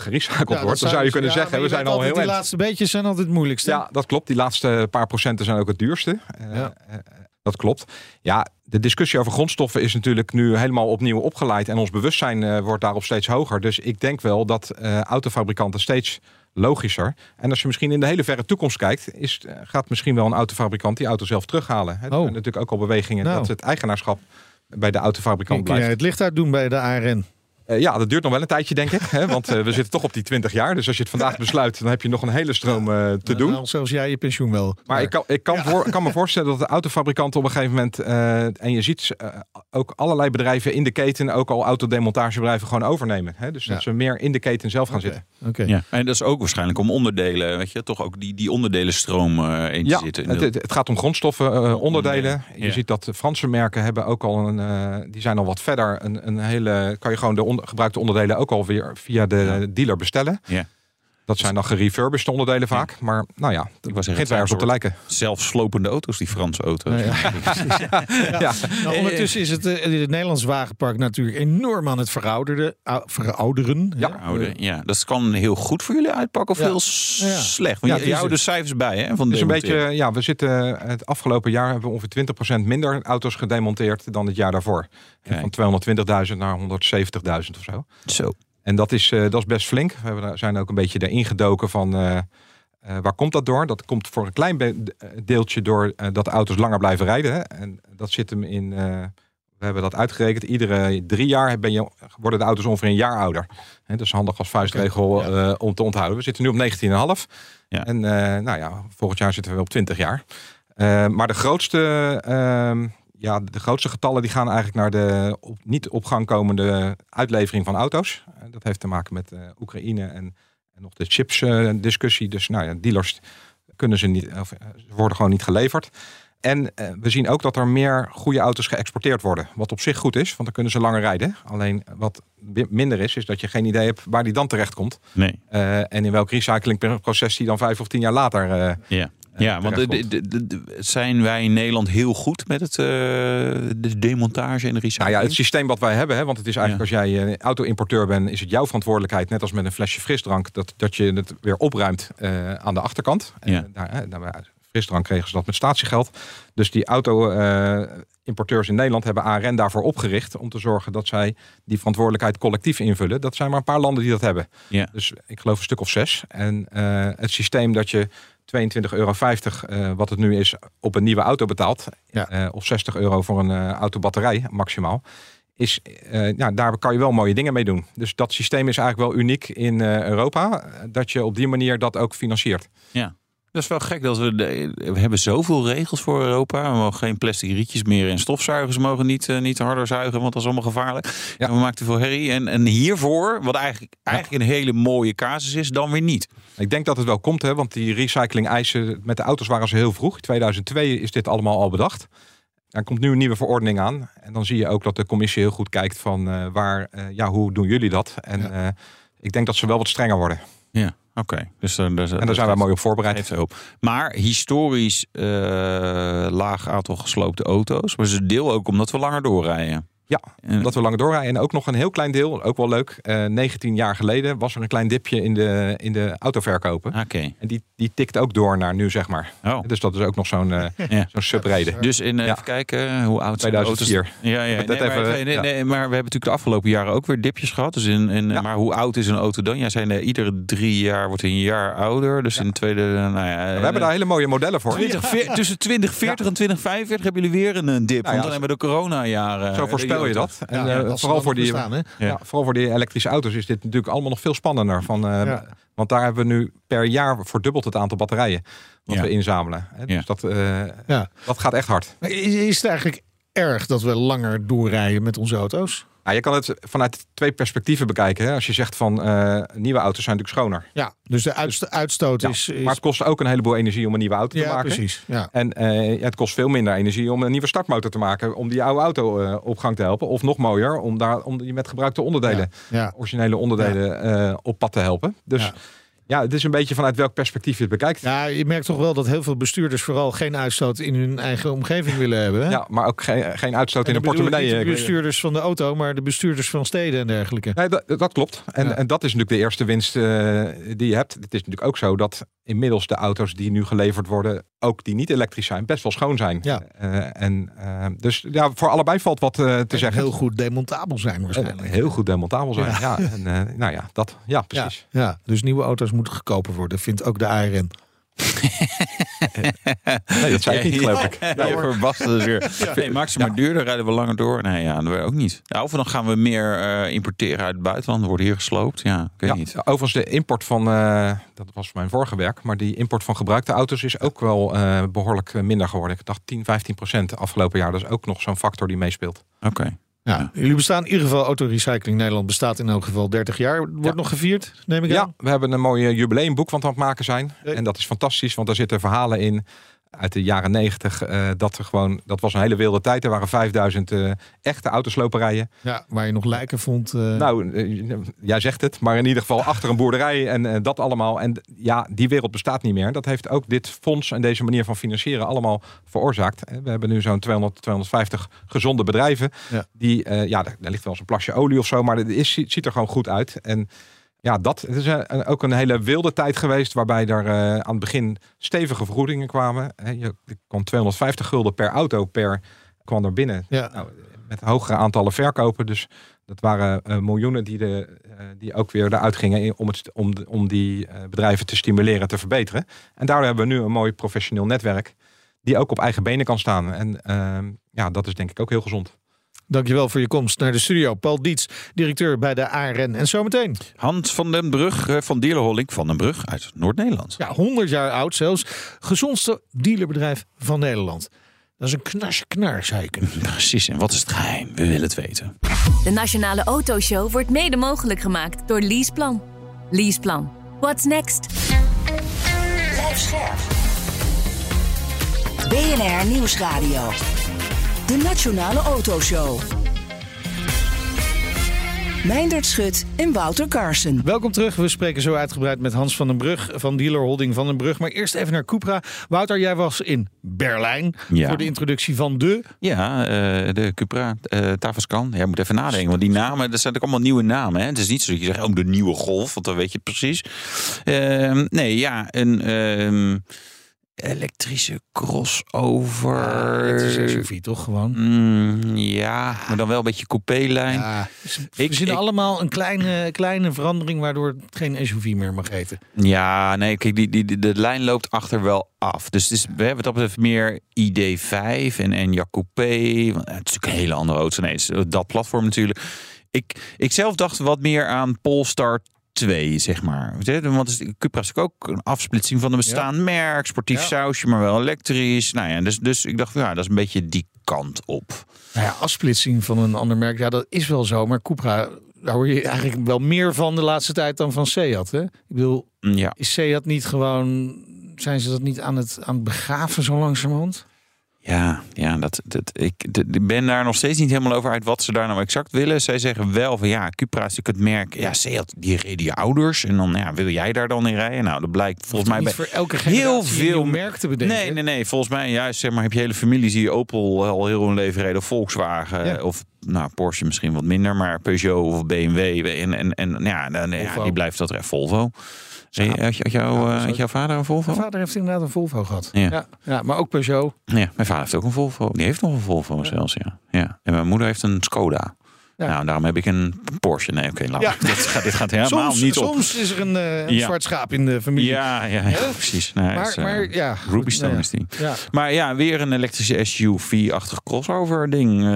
gerecycled Ja, wordt, dan zou je kunnen ja, zeggen, we zijn al heel Die laatste beetjes zijn altijd het moeilijkste. Ja, dat klopt. Die laatste paar procenten zijn ook het duurste. Eh, Ja. eh, dat klopt. Ja, de discussie over grondstoffen is natuurlijk nu helemaal opnieuw opgeleid. En ons bewustzijn eh, wordt daarop steeds hoger. Dus ik denk wel dat eh, autofabrikanten steeds logischer. En als je misschien in de hele verre toekomst kijkt, is, eh, gaat misschien wel een autofabrikant die auto zelf terughalen. Hè. Er Oh. zijn natuurlijk ook al bewegingen Nou. dat het eigenaarschap bij de autofabrikant blijft. het licht uitdoen bij de ARN? Eh, ja, dat duurt nog wel een tijdje, denk ik. Hè, want eh, we zitten toch op die 20 jaar. Dus als je het vandaag besluit, dan heb je nog een hele stroom eh, te doen. Nou, zelfs jij je pensioen wel. Maar ik kan, ik kan, voor, kan me voorstellen dat de autofabrikanten op een gegeven moment... eh, en je ziet ook allerlei bedrijven in de keten... ook al autodemontagebedrijven gewoon overnemen. Hè? Dus dat ze meer in de keten zelf gaan zitten. Oké. Ja, en dat is ook waarschijnlijk om onderdelen, weet je, toch ook die, die onderdelenstroom eh in te Ja, zitten. In het, het, het gaat om grondstoffen, onderdelen. Je ziet dat de Franse merken hebben ook al een... eh, die zijn al wat verder. Een, een hele, kan je gewoon de gebruikte onderdelen ook alweer via de dealer bestellen. Ja. Dat zijn dan gerefurbished onderdelen vaak. Maar nou ja, het Ik was begint wel ergens op te lijken. Zelfslopende auto's, die Franse auto's. Nou ja, precies. Ja. Ja. Nou, ondertussen is het, eh, het Nederlands wagenpark natuurlijk enorm aan het verouderen, ou- verouderen. Ja. ja, dat kan heel goed voor jullie uitpakken of Ja. heel slecht. Want Ja, je, houdt de cijfers bij, hè? Van Het is een beetje, ja, we zitten het afgelopen jaar hebben we ongeveer 20% minder auto's gedemonteerd dan het jaar daarvoor. Kijk. Van 220.000 naar 170.000 of zo. Zo. En dat is, eh, dat is best flink. We zijn ook een beetje erin gedoken van eh, eh, waar komt dat door? Dat komt voor een klein deeltje door dat de auto's langer blijven rijden. Hè? En dat zit hem in. we hebben dat uitgerekend. Iedere drie jaar ben je, worden de auto's ongeveer een jaar ouder. Hè, dat is handig als vuistregel om te onthouden. We zitten nu op 19,5. Ja. En nou ja, volgend jaar zitten we op 20 jaar. Maar de grootste, ehm, ja, de grootste getallen die gaan eigenlijk naar de op, niet op gang komende uitlevering van auto's. Eh, dat heeft te maken met eh, Oekraïne en, en nog de chips eh, discussie. Dus nou ja, dealers kunnen ze niet, of, ze worden gewoon niet geleverd. En we zien ook dat er meer goede auto's geëxporteerd worden. Wat op zich goed is, want dan kunnen ze langer rijden. Alleen wat minder is, is dat je geen idee hebt waar die dan terecht komt. Nee. En in welk recyclingproces die dan vijf of tien jaar later Ja. Ja, want zijn wij in Nederland heel goed met het, eh, de demontage en de recycling? Nou ja, het systeem wat wij hebben, hè, want het is eigenlijk als jij een auto-importeur bent, is het jouw verantwoordelijkheid, net als met een flesje frisdrank, dat, dat je het weer opruimt eh, aan de achterkant. Ja. En daar, daar, frisdrank kregen ze dat met statiegeld. Dus die auto-importeurs in Nederland hebben ARN daarvoor opgericht om te zorgen dat zij die verantwoordelijkheid collectief invullen. Dat zijn maar een paar landen die dat hebben. Ja. Dus ik geloof een stuk of zes. En eh, het systeem dat je 22,50 euro, eh, wat het nu is, op een nieuwe auto betaalt. Ja. eh, of 60 euro voor een eh, autobatterij maximaal. Is, eh, ja, daar kan je wel mooie dingen mee doen. Dus dat systeem is eigenlijk wel uniek in eh, Europa. Dat je op die manier dat ook financiert. Dat is wel gek dat we. De, we hebben zoveel regels voor Europa. We mogen geen plastic rietjes meer en stofzuigers mogen niet, eh, niet harder zuigen, want dat is allemaal gevaarlijk. Ja. En we maken te veel herrie. En, en hiervoor, wat eigenlijk, eigenlijk een hele mooie casus is, dan weer niet. Ik denk dat het wel komt, hè, want die recycling eisen met de auto's waren ze heel vroeg. In 2002 is dit allemaal al bedacht. Er komt nu een nieuwe verordening aan. En dan zie je ook dat de commissie heel goed kijkt van eh, waar, eh, ja, hoe doen jullie dat? En Ja. ik denk dat ze wel wat strenger worden. Ja, oké. Dus, uh, dus, En daar zijn wij mooi op voorbereid. Maar historisch eh, laag aantal gesloopte auto's. Maar ze deel ook omdat we langer doorrijden. Ja, omdat we langer doorrijden. En ook nog een heel klein deel, ook wel leuk. eh 19 jaar geleden was er een klein dipje in de, in de autoverkopen. Oké. En die, die tikt ook door naar nu, zeg maar. Oh. Dus dat is ook nog zo'n eh Ja. zo'n subreden. Dus in, eh, Ja. even kijken, hoe oud zijn de auto's? 2004. Ja, ja. Nee, dat maar, even, nee, nee, ja. nee, maar we hebben natuurlijk de afgelopen jaren ook weer dipjes gehad. Dus in, in, Ja. Maar hoe oud is een auto dan? Jij zei eh, iedere drie jaar wordt hij een jaar ouder. Dus in de tweede, eh, nou ja, We hebben daar hele mooie modellen voor. 20, veer- tussen 2040 en 2045 hebben jullie weer een, eh, dip. Nou ja, want dan hebben we de corona-jaren. Zo eh, voorspel die je dat. En Ja, eh, vooral, voor die, bestaan? Ja. ja, vooral voor die elektrische auto's is dit natuurlijk allemaal nog veel spannender. Van, eh, Ja. Want daar hebben we nu per jaar verdubbeld het aantal batterijen wat Ja. we inzamelen. Hè. Dus Ja. dat, eh, Ja. dat gaat echt hard. Is, is het eigenlijk erg dat we langer doorrijden met onze auto's? Nou, je kan het vanuit twee perspectieven bekijken. Hè. Als je zegt van eh, nieuwe auto's zijn natuurlijk schoner. Ja, dus de uitst- uitstoot Ja, is, is... Maar het kost ook een heleboel energie om een nieuwe auto te ja, maken. precies. Ja. En eh, het kost veel minder energie om een nieuwe startmotor te maken. Om die oude auto eh, op gang te helpen. Of nog mooier, om, daar, om die met gebruikte onderdelen, originele onderdelen op pad te helpen. Dus Ja. ja. het is een beetje vanuit welk perspectief je het bekijkt. Ja. ja, je merkt toch wel dat heel veel bestuurders vooral geen uitstoot in hun eigen omgeving willen hebben. Hè? maar ook geen, geen uitstoot in de portemonnee. niet de eh, bestuurders van de auto, maar de bestuurders van steden en dergelijke. Nee, dat, dat klopt. En, Ja. en dat is natuurlijk de eerste winst eh, die je hebt. Het is natuurlijk ook zo dat inmiddels de auto's die nu geleverd worden, ook die niet elektrisch zijn, best wel schoon zijn. Ja. Eh, en, eh, dus ja, voor allebei valt wat eh, te En zeggen. heel goed demontabel zijn waarschijnlijk. heel goed demontabel zijn. Ja. Ja. en, eh, nou ja, dat, ja, Ja, precies. ja, dus nieuwe auto's moeten goedkoper worden, vindt ook de ARN. Nee, dat zei ik niet, geloof ik. Ja, dus weer. Nee, maak ze maar duurder, rijden we langer door. Nee, ja, dat ook niet. Ja, of dan gaan we meer eh, importeren uit het buitenland. Er wordt hier gesloopt. Ja, ik weet Ja, niet. overigens, de import van, eh, dat was mijn vorige werk, maar die import van gebruikte auto's is ook wel eh, behoorlijk eh, minder geworden. Ik dacht 10, 15 procent afgelopen jaar. Dat is ook nog zo'n factor die meespeelt. Oké. Ja, jullie bestaan in ieder geval, Autorecycling Nederland bestaat in elk geval 30 jaar. Wordt Ja. nog gevierd, neem ik Ja, aan? we hebben een mooi jubileumboek wat we aan het maken zijn. Hey. En dat is fantastisch, want daar zitten verhalen in uit de jaren negentig. eh, dat er gewoon, dat was een hele wilde tijd. Er waren 5000 eh, echte autosloperijen. Ja, waar je nog lijken vond. eh, Nou, jij zegt het, maar in ieder geval achter een boerderij en dat allemaal. En ja, die wereld bestaat niet meer. Dat heeft ook dit fonds en deze manier van financieren allemaal veroorzaakt. We hebben nu zo'n 200, 250 gezonde bedrijven. Ja. Die, ja, daar, daar ligt wel eens een plasje olie of zo, maar het is, ziet er gewoon goed uit. En ja, dat het is een- een- ook een hele wilde tijd geweest, waarbij er eh, aan het begin stevige vergoedingen kwamen. Hè, je kwam 250 gulden per auto per kwam er binnen. ja. Nou, met hogere aantallen verkopen. Dus dat waren eh, miljoenen die, de, eh, die ook weer eruit gingen in- om, het, om, de- om die eh, bedrijven te stimuleren en te verbeteren. En daardoor hebben we nu een mooi professioneel netwerk die ook op eigen benen kan staan. En ehm, ja, dat is denk ik ook heel gezond. Dankjewel voor je komst naar de studio. Paul Diets, directeur bij de ARN. En zometeen, Hans van den Brug eh, van Dealerholding van den Brug uit Noord-Nederland. ja, 100 jaar oud zelfs, gezondste dealerbedrijf van Nederland. Dat is een knars knar, zou je kunnen zeggen. Precies, en wat is het geheim? We willen het weten. De Nationale Autoshow wordt mede mogelijk gemaakt door Leaseplan. Leaseplan. What's next? Blijf scherp. BNR Nieuwsradio. De Nationale Autoshow. Meindert Schut en Wouter Carson. Welkom terug. We spreken zo uitgebreid met Hans van den Brug van dealerholding van den Brug. Maar eerst even naar Cupra. Wouter, jij was in Berlijn Ja. voor de introductie van de... Ja, eh, de Cupra, eh Tavascan. Ja, je moet even nadenken, want die namen, dat zijn ook allemaal nieuwe namen. Hè? Het is niet zo dat je zegt, oh, de nieuwe Golf, want dan weet je het precies. Ehm, nee, ja, een... elektrische crossover. het is SUV toch gewoon? Mm, ja, maar dan wel een beetje coupé-lijn. Ja, ze Ik- ik- allemaal een kleine, kleine verandering waardoor het geen SUV meer mag heten. Ja, nee, kijk, die, die, die- de lijn loopt achter wel af. Dus het is, we hebben het betreft meer ID5 en, en ja, Het is natuurlijk een hele andere auto. Nee, dat platform natuurlijk. Ik, ik zelf dacht wat meer aan Polestar 2, zeg maar. Want Cupra is ook een afsplitsing van een bestaand merk. Sportief Ja. sausje, maar wel elektrisch. Nou ja, dus, dus ik dacht, ja, dat is een beetje die kant op. Nou ja, afsplitsing van een ander merk, ja, dat is wel zo. Maar Cupra, daar hoor je eigenlijk wel meer van de laatste tijd dan van Seat. Hè? Ik bedoel, Mm, Ja, is Seat niet gewoon... Zijn ze dat niet aan het, aan het begraven zo langzamerhand? Ja, ja dat, dat, ik, dat- ik ben daar nog steeds niet helemaal over uit wat ze daar nou exact willen. Zij zeggen wel van ja, Cupra is natuurlijk het merk. Ja, Seat, die reden je ouders. En dan ja, wil jij daar dan in rijden? Nou, dat blijkt volgens mij bij voor elke heel veel merk te bedenken. Nee, nee, nee. Volgens mij juist zeg maar heb je hele families die Opel al heel hun leven reden, of Volkswagen Ja. of nou Porsche misschien wat minder, maar Peugeot of BMW en en en ja, dan, ja die blijft dat echt Volvo. Hey, had, Ja, eh, had jouw vader een Volvo? Mijn vader heeft inderdaad een Volvo gehad. Ja. Ja. Ja, maar ook Peugeot. Ja, mijn vader heeft ook een Volvo. Die heeft nog een Volvo zelfs, ja. ja. En mijn moeder heeft een Skoda. Ja. Nou, daarom heb ik een Porsche. Nee, oké, laat Ja. Dit gaat, dit gaat helemaal soms, niet op. soms is er een, eh, een Ja. zwart schaap in de familie. Ja, ja, ja, precies. Nee, het maar, is, eh, maar ja. goed, Ruby Stone nou is die. Ja. Maar ja, weer een elektrische SUV-achtig crossover ding. Eh,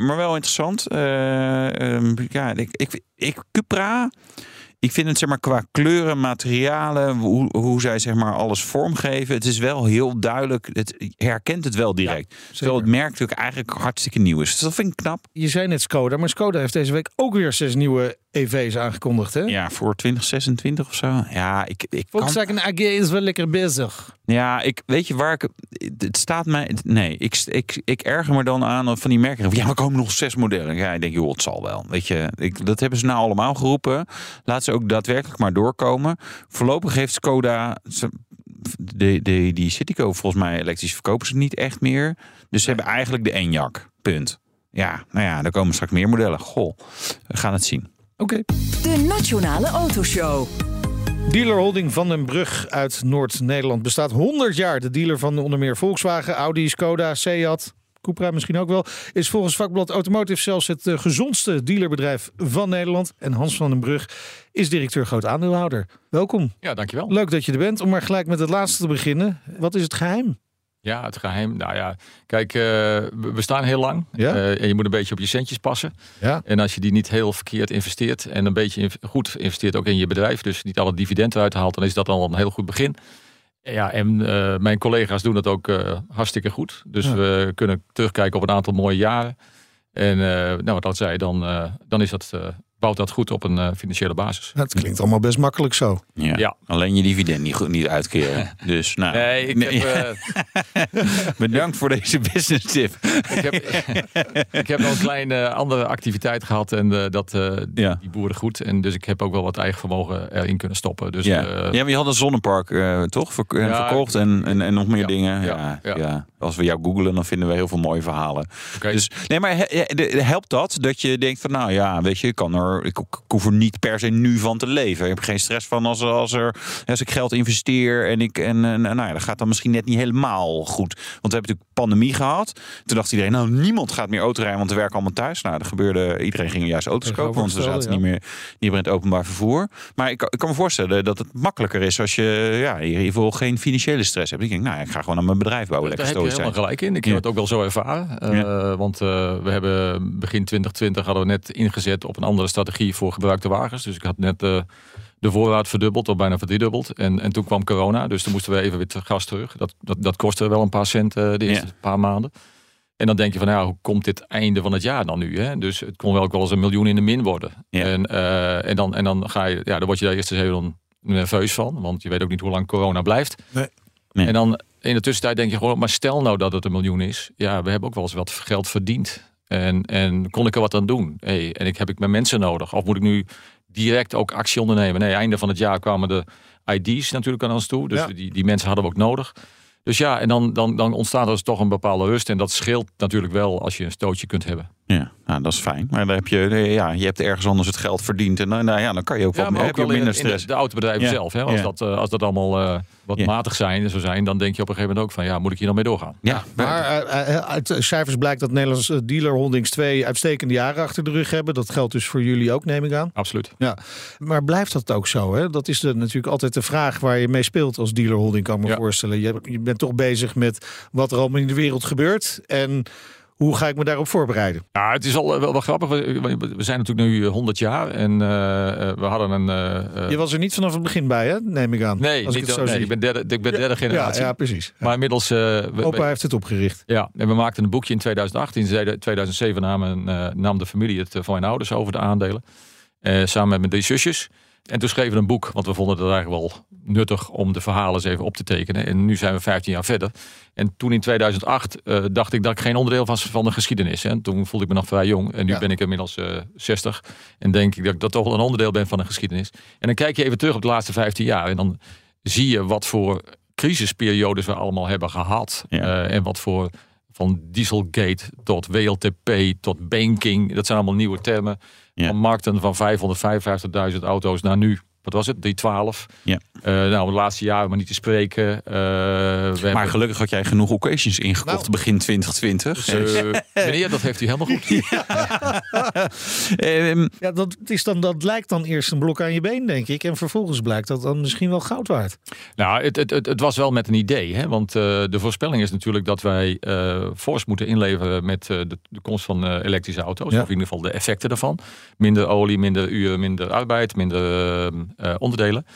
maar wel interessant. Eh, ehm, ja, ik, ik, ik, Cupra... Ik vind het zeg maar qua kleuren, materialen, hoe, hoe zij zeg maar alles vormgeven. Het is wel heel duidelijk. Het herkent het wel direct. Terwijl het merk natuurlijk eigenlijk hartstikke nieuw is. Dus dat vind ik knap. Je zei net Skoda, maar Skoda heeft deze week ook weer zes nieuwe EV's aangekondigd. Hè? Ja, voor 2026 of zo. Ja, ik, ik kan, Volkswagen AG is wel lekker bezig. Ja, ik weet je waar ik. Het staat mij. Nee, ik, ik, ik erger me dan aan van die merken. Ja, er komen nog zes modellen. Ja, ik denk, joh, het zal wel. Weet je, ik, dat hebben ze nou allemaal geroepen. Laat ze ook daadwerkelijk maar doorkomen. Voorlopig heeft Skoda. ze- De, de, die Citigo, volgens mij elektrisch verkopen ze niet echt meer. Dus ze hebben eigenlijk de Enyaq. Punt. Ja, nou ja, er komen straks meer modellen. Goh, we gaan het zien. Oké. De Nationale Autoshow. Dealer Holding van den Brug uit Noord-Nederland bestaat 100 jaar. De dealer van onder meer Volkswagen, Audi, Skoda, Seat, Cupra misschien ook wel. Is volgens vakblad Automotive zelfs het eh, gezondste dealerbedrijf van Nederland. En Hans van den Brug is directeur groot aandeelhouder. Welkom. Ja, dankjewel. Leuk dat je er bent. Om maar gelijk met het laatste te beginnen. Wat is het geheim? Ja, het geheim. Nou ja, kijk, eh, we staan heel lang. Ja. Eh, en je moet een beetje op je centjes passen. Ja. En als je die niet heel verkeerd investeert en een beetje goed investeert ook in je bedrijf, dus niet alle dividenden uithaalt, dan is dat al een heel goed begin. Ja, en eh, mijn collega's doen dat ook hartstikke goed. Dus Ja. we kunnen terugkijken op een aantal mooie jaren. En nou, wat dat zei, dan, dan is dat, bouwt dat goed op een eh, financiële basis. Het klinkt allemaal best makkelijk zo. Ja. Ja. Alleen je dividend niet, goed- niet uitkeren. Dus nou, Nee, ik heb, eh, bedankt voor deze business tip. ik, heb, ik heb nog een kleine andere activiteit gehad en eh, dat, eh, die, Ja. die boeren goed. En dus ik heb ook wel wat eigen vermogen erin kunnen stoppen. Dus Ja. eh, ja, maar je had een zonnepark eh, toch Ja, verkocht en, en, en nog meer Ja, dingen. Ja, ja. Als we jou googlen, dan vinden we heel veel mooie verhalen. oké. Dus, nee, maar helpt dat dat je denkt van, nou ja, weet je, ik, kan er, ik, ik hoef er niet per se nu van te leven. Ik heb er geen stress van als, als, er, als ik geld investeer en ik en, en nou ja, dat gaat dan misschien net niet helemaal goed. Want we hebben natuurlijk pandemie gehad. Toen dacht iedereen, nou niemand gaat meer autorijden, want we werken allemaal thuis. Nou, dat gebeurde. Iedereen ging juist auto's kopen, want we zaten niet meer niet meer in het openbaar vervoer. Maar ik, ik kan me voorstellen dat het makkelijker is als je ja, in ieder geval geen financiële stress hebt. Ik denk, nou, ja, ik ga gewoon aan mijn bedrijf bouwen. Daar Lekker heb je helemaal zijn. gelijk in. Ik Ja. heb het ook wel zo ervaren. Eh, Want eh, we hebben begin 2020 hadden we net ingezet op een andere strategie voor gebruikte wagens. Dus ik had net eh, de voorraad verdubbeld of bijna verdriedubbeld. En, en toen kwam corona, dus toen moesten we even weer te gas terug. Dat, dat, dat kostte wel een paar cent eh, de eerste Ja. paar maanden. En dan denk je van, nou, hoe komt dit einde van het jaar dan nu? Hè? Dus het kon wel ook wel eens een miljoen in de min worden. Ja. En, eh, en, dan, en dan ga je, ja, dan word je daar eerst eens heel nerveus van. Want je weet ook niet hoe lang corona blijft. Nee. Nee. En dan in de tussentijd denk je gewoon, maar stel nou dat het een miljoen is. Ja, we hebben ook wel eens wat geld verdiend. En, en kon ik er wat aan doen? Hey, en ik heb ik mijn mensen nodig? Of moet ik nu direct ook actie ondernemen? Nee, einde van het jaar kwamen de ID's natuurlijk aan ons toe. Dus Ja. die, die mensen hadden we ook nodig. Dus ja, en dan, dan, dan ontstaat er dus toch een bepaalde rust. En dat scheelt natuurlijk wel als je een stootje kunt hebben. Ja, nou, dat is fijn. Maar dan heb je, eh, ja, je hebt ergens anders het geld verdiend. En dan, nou ja, dan kan je ook Ja, wat maar ook wel in, minder in de, stress. de autobedrijven Ja. zelf. Hè? Als, Ja. dat, eh, als dat allemaal eh, wat Ja. matig zijn, zo zijn, dan denk je op een gegeven moment ook van ja, moet ik hier dan mee doorgaan? ja, Maar eh, eh, uit cijfers blijkt dat Nederlandse dealer holdings twee uitstekende jaren achter de rug hebben. Dat geldt dus voor jullie ook, neem ik aan. Absoluut. Ja, maar blijft dat ook zo? Hè? Dat is de, natuurlijk altijd de vraag waar je mee speelt als dealer holding, kan ik me Ja. voorstellen. Je, je bent toch bezig met wat er allemaal in de wereld gebeurt en hoe ga ik me daarop voorbereiden? Ja, het is al eh, wel, wel grappig. We, zijn natuurlijk nu eh, 100 jaar en eh, eh, we hadden een. eh, eh, Je was er niet vanaf het begin bij, hè? neem ik aan. nee, als niet, ik het zo nee zie. ik ben derde, ik ben derde ja, generatie. ja, precies. Maar inmiddels. eh, we- we- Opa heeft het opgericht. Ja, en we maakten een boekje in 2008. In 2007 namen, eh, nam de familie het eh, van mijn ouders over de aandelen. Eh, samen met mijn drie zusjes. En toen schreven we een boek, want we vonden het eigenlijk wel nuttig om de verhalen eens even op te tekenen. En nu zijn we 15 jaar verder. En toen in 2008 eh, dacht ik dat ik geen onderdeel was van de geschiedenis. Hè. Toen voelde ik me nog vrij jong. En nu Ja. ben ik inmiddels eh 60. En denk ik dat ik dat toch wel een onderdeel ben van de geschiedenis. En dan kijk je even terug op de laatste 15 jaar. En dan zie je wat voor crisisperiodes we allemaal hebben gehad. Ja. Eh, en wat voor van Dieselgate tot WLTP tot banking. Dat zijn allemaal nieuwe termen. Ja. Van markten van 555.000 auto's naar nu. Wat was het? 312. Ja. Eh, nou, de laatste jaren maar niet te spreken. Eh, we Maar hebben- gelukkig had jij genoeg occasions ingekocht Nou. begin 2020. Dus, eh, meneer, dat heeft u helemaal goed. Ehm, Ja, dat, is dan, dat lijkt dan eerst een blok aan je been, denk ik. En vervolgens blijkt dat dan misschien wel goud waard. Nou, het, het, het, het was wel met een idee. Hè? Want eh, de voorspelling is natuurlijk dat wij eh fors moeten inleveren met eh, de, de komst van eh, elektrische auto's. Ja. Of in ieder geval de effecten daarvan. Minder olie, minder uren, minder arbeid, minder eh, eh, onderdelen.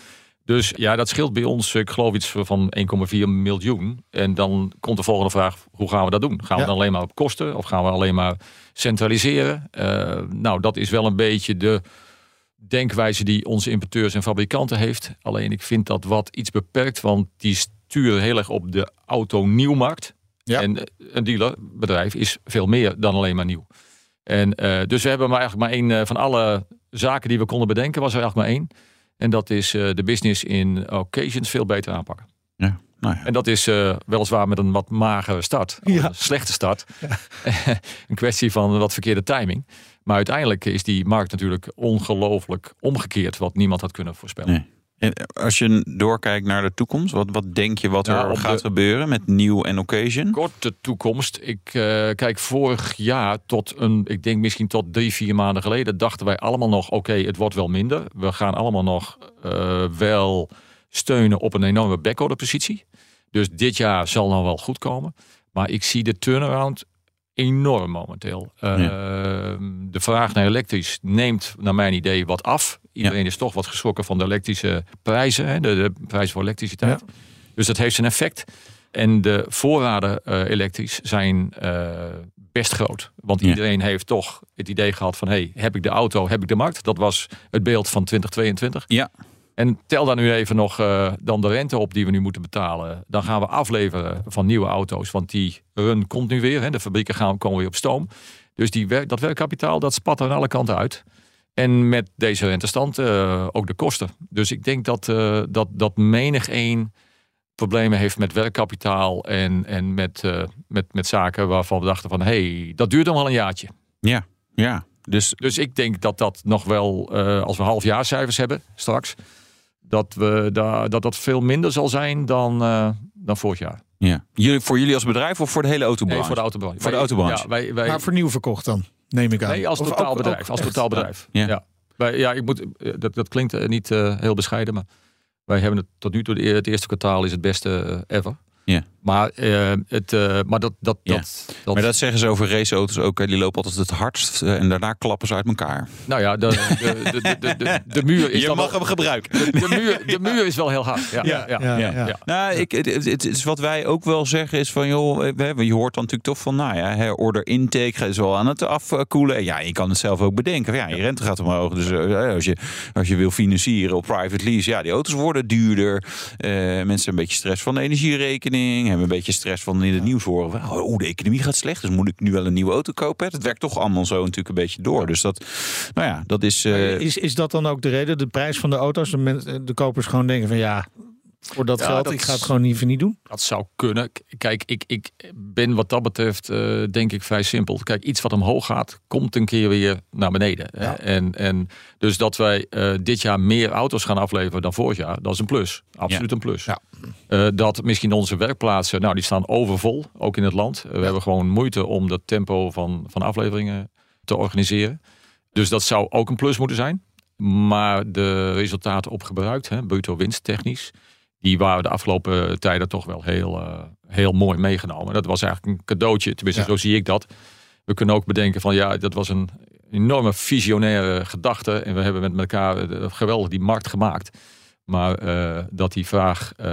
Dus ja, dat scheelt bij ons, ik geloof iets van 1,4 miljoen. En dan komt de volgende vraag, hoe gaan we dat doen? Gaan we Ja. dan alleen maar op kosten? Of gaan we alleen maar centraliseren? Eh, nou, dat is wel een beetje de denkwijze die onze importeurs en fabrikanten heeft. Alleen ik vind dat wat iets beperkt, want die sturen heel erg op de auto-nieuwmarkt. Ja. En eh, een dealerbedrijf is veel meer dan alleen maar nieuw. En eh, dus we hebben maar eigenlijk maar één eh, van alle zaken die we konden bedenken, was er eigenlijk maar één. En dat is eh, de business in occasions veel beter aanpakken. ja, nou ja. En dat is eh, weliswaar met een wat magere start. Ja. Een slechte start. een kwestie van wat verkeerde timing. Maar uiteindelijk is die markt natuurlijk ongelooflijk omgekeerd. Wat niemand had kunnen voorspellen. Nee. En als je doorkijkt naar de toekomst, wat, wat denk je wat er gaat de- gebeuren met nieuw en occasion? Korte toekomst. Ik eh, kijk vorig jaar tot een, ik denk misschien tot drie, vier maanden geleden, dachten wij allemaal nog: oké, het wordt wel minder. We gaan allemaal nog eh, wel steunen op een enorme backorder positie. Dus dit jaar zal nou wel goed komen. Maar ik zie de turnaround enorm momenteel. Eh, De vraag naar elektrisch neemt naar mijn idee wat af. Iedereen is toch wat geschrokken van de elektrische prijzen. Hè, de, de prijzen voor elektriciteit. Dus dat heeft zijn effect. En de voorraden eh, elektrisch zijn eh, best groot. Want iedereen heeft toch het idee gehad van... hey, heb ik de auto, heb ik de markt? Dat was het beeld van 2022. Ja, En tel daar nu even nog eh, dan de rente op die we nu moeten betalen. Dan gaan we afleveren van nieuwe auto's. Want die run komt nu weer. Hè. De fabrieken gaan, komen weer op stoom. Dus die werk, dat werkkapitaal dat spat er aan alle kanten uit. En met deze rentestand eh, ook de kosten. Dus ik denk dat, eh, dat, dat menig één problemen heeft met werkkapitaal en, en met, met, met zaken waarvan we dachten van... hé, hey, dat duurt nog wel een jaartje. ja, ja. Dus Dus ik denk dat dat nog wel, als we halfjaarcijfers hebben straks... dat we daar dat, dat veel minder zal zijn dan, eh, dan vorig jaar. ja. Jullie, voor jullie als bedrijf of voor de hele autobranche? Nee, voor de autobranche. Voor de autobranche. Ja, wij, wij, Maar voor nieuw verkocht dan, neem ik aan. nee, als Of totaalbedrijf. ook als totaalbedrijf. Ja. Ja. Wij, ja, ik moet, eh, dat, dat klinkt eh, niet eh, heel bescheiden, maar wij hebben het tot nu toe, de- het eerste kwartaal is het beste ever. Ja. Maar, eh, het, eh, maar dat, dat, Ja. dat, dat, Maar dat zeggen ze over raceauto's ook. hè. Die lopen altijd het hardst eh, en daarna klappen ze uit elkaar. nou ja, de, de, de, de, muur is Je mag wel, hem gebruiken. de, muur, de muur is wel heel hard. Ja, ja, ja. Ja. Nou, ik, het, het- is wat wij ook wel zeggen is van, joh, je hoort dan natuurlijk toch van, nou ja, hè, order intake is wel aan het afkoelen. Ja, je kan het zelf ook bedenken. Ja, je rente gaat omhoog. Dus als, je, als je wil financieren op private lease, ja, die auto's worden duurder. Eh, mensen een beetje stress van de energierekening, hebben een beetje stress van in het nieuws horen. Oh, de economie gaat slecht, dus moet ik nu wel een nieuwe auto kopen? Het werkt toch allemaal zo natuurlijk een beetje door. Dus dat, nou ja, dat is... eh, Is, is dat dan ook de reden, de prijs van de auto's? De, men- de kopers gewoon denken van ja, Voor dat Ja, geld, dat ik ga het gewoon liever niet doen. Dat zou kunnen. Kijk, ik, ik ben wat dat betreft eh, denk ik vrij simpel. Kijk, iets wat omhoog gaat, komt een keer weer naar beneden. Ja. En, en dus dat wij eh, dit jaar meer auto's gaan afleveren dan vorig jaar, dat is een plus. Absoluut een plus. Ja. Eh, dat misschien onze werkplaatsen, nou die staan overvol, ook in het land. We hebben gewoon moeite om dat tempo van, van afleveringen te organiseren. Dus dat zou ook een plus moeten zijn. Maar de resultaten op gebruikt, hè, bruto winst technisch, die waren de afgelopen tijden toch wel heel, eh, heel mooi meegenomen. Dat was eigenlijk een cadeautje, tenminste Ja. zo zie ik dat. We kunnen ook bedenken van ja, dat was een enorme visionaire gedachte. En we hebben met elkaar eh, geweldig die markt gemaakt. Maar eh, dat die vraag eh,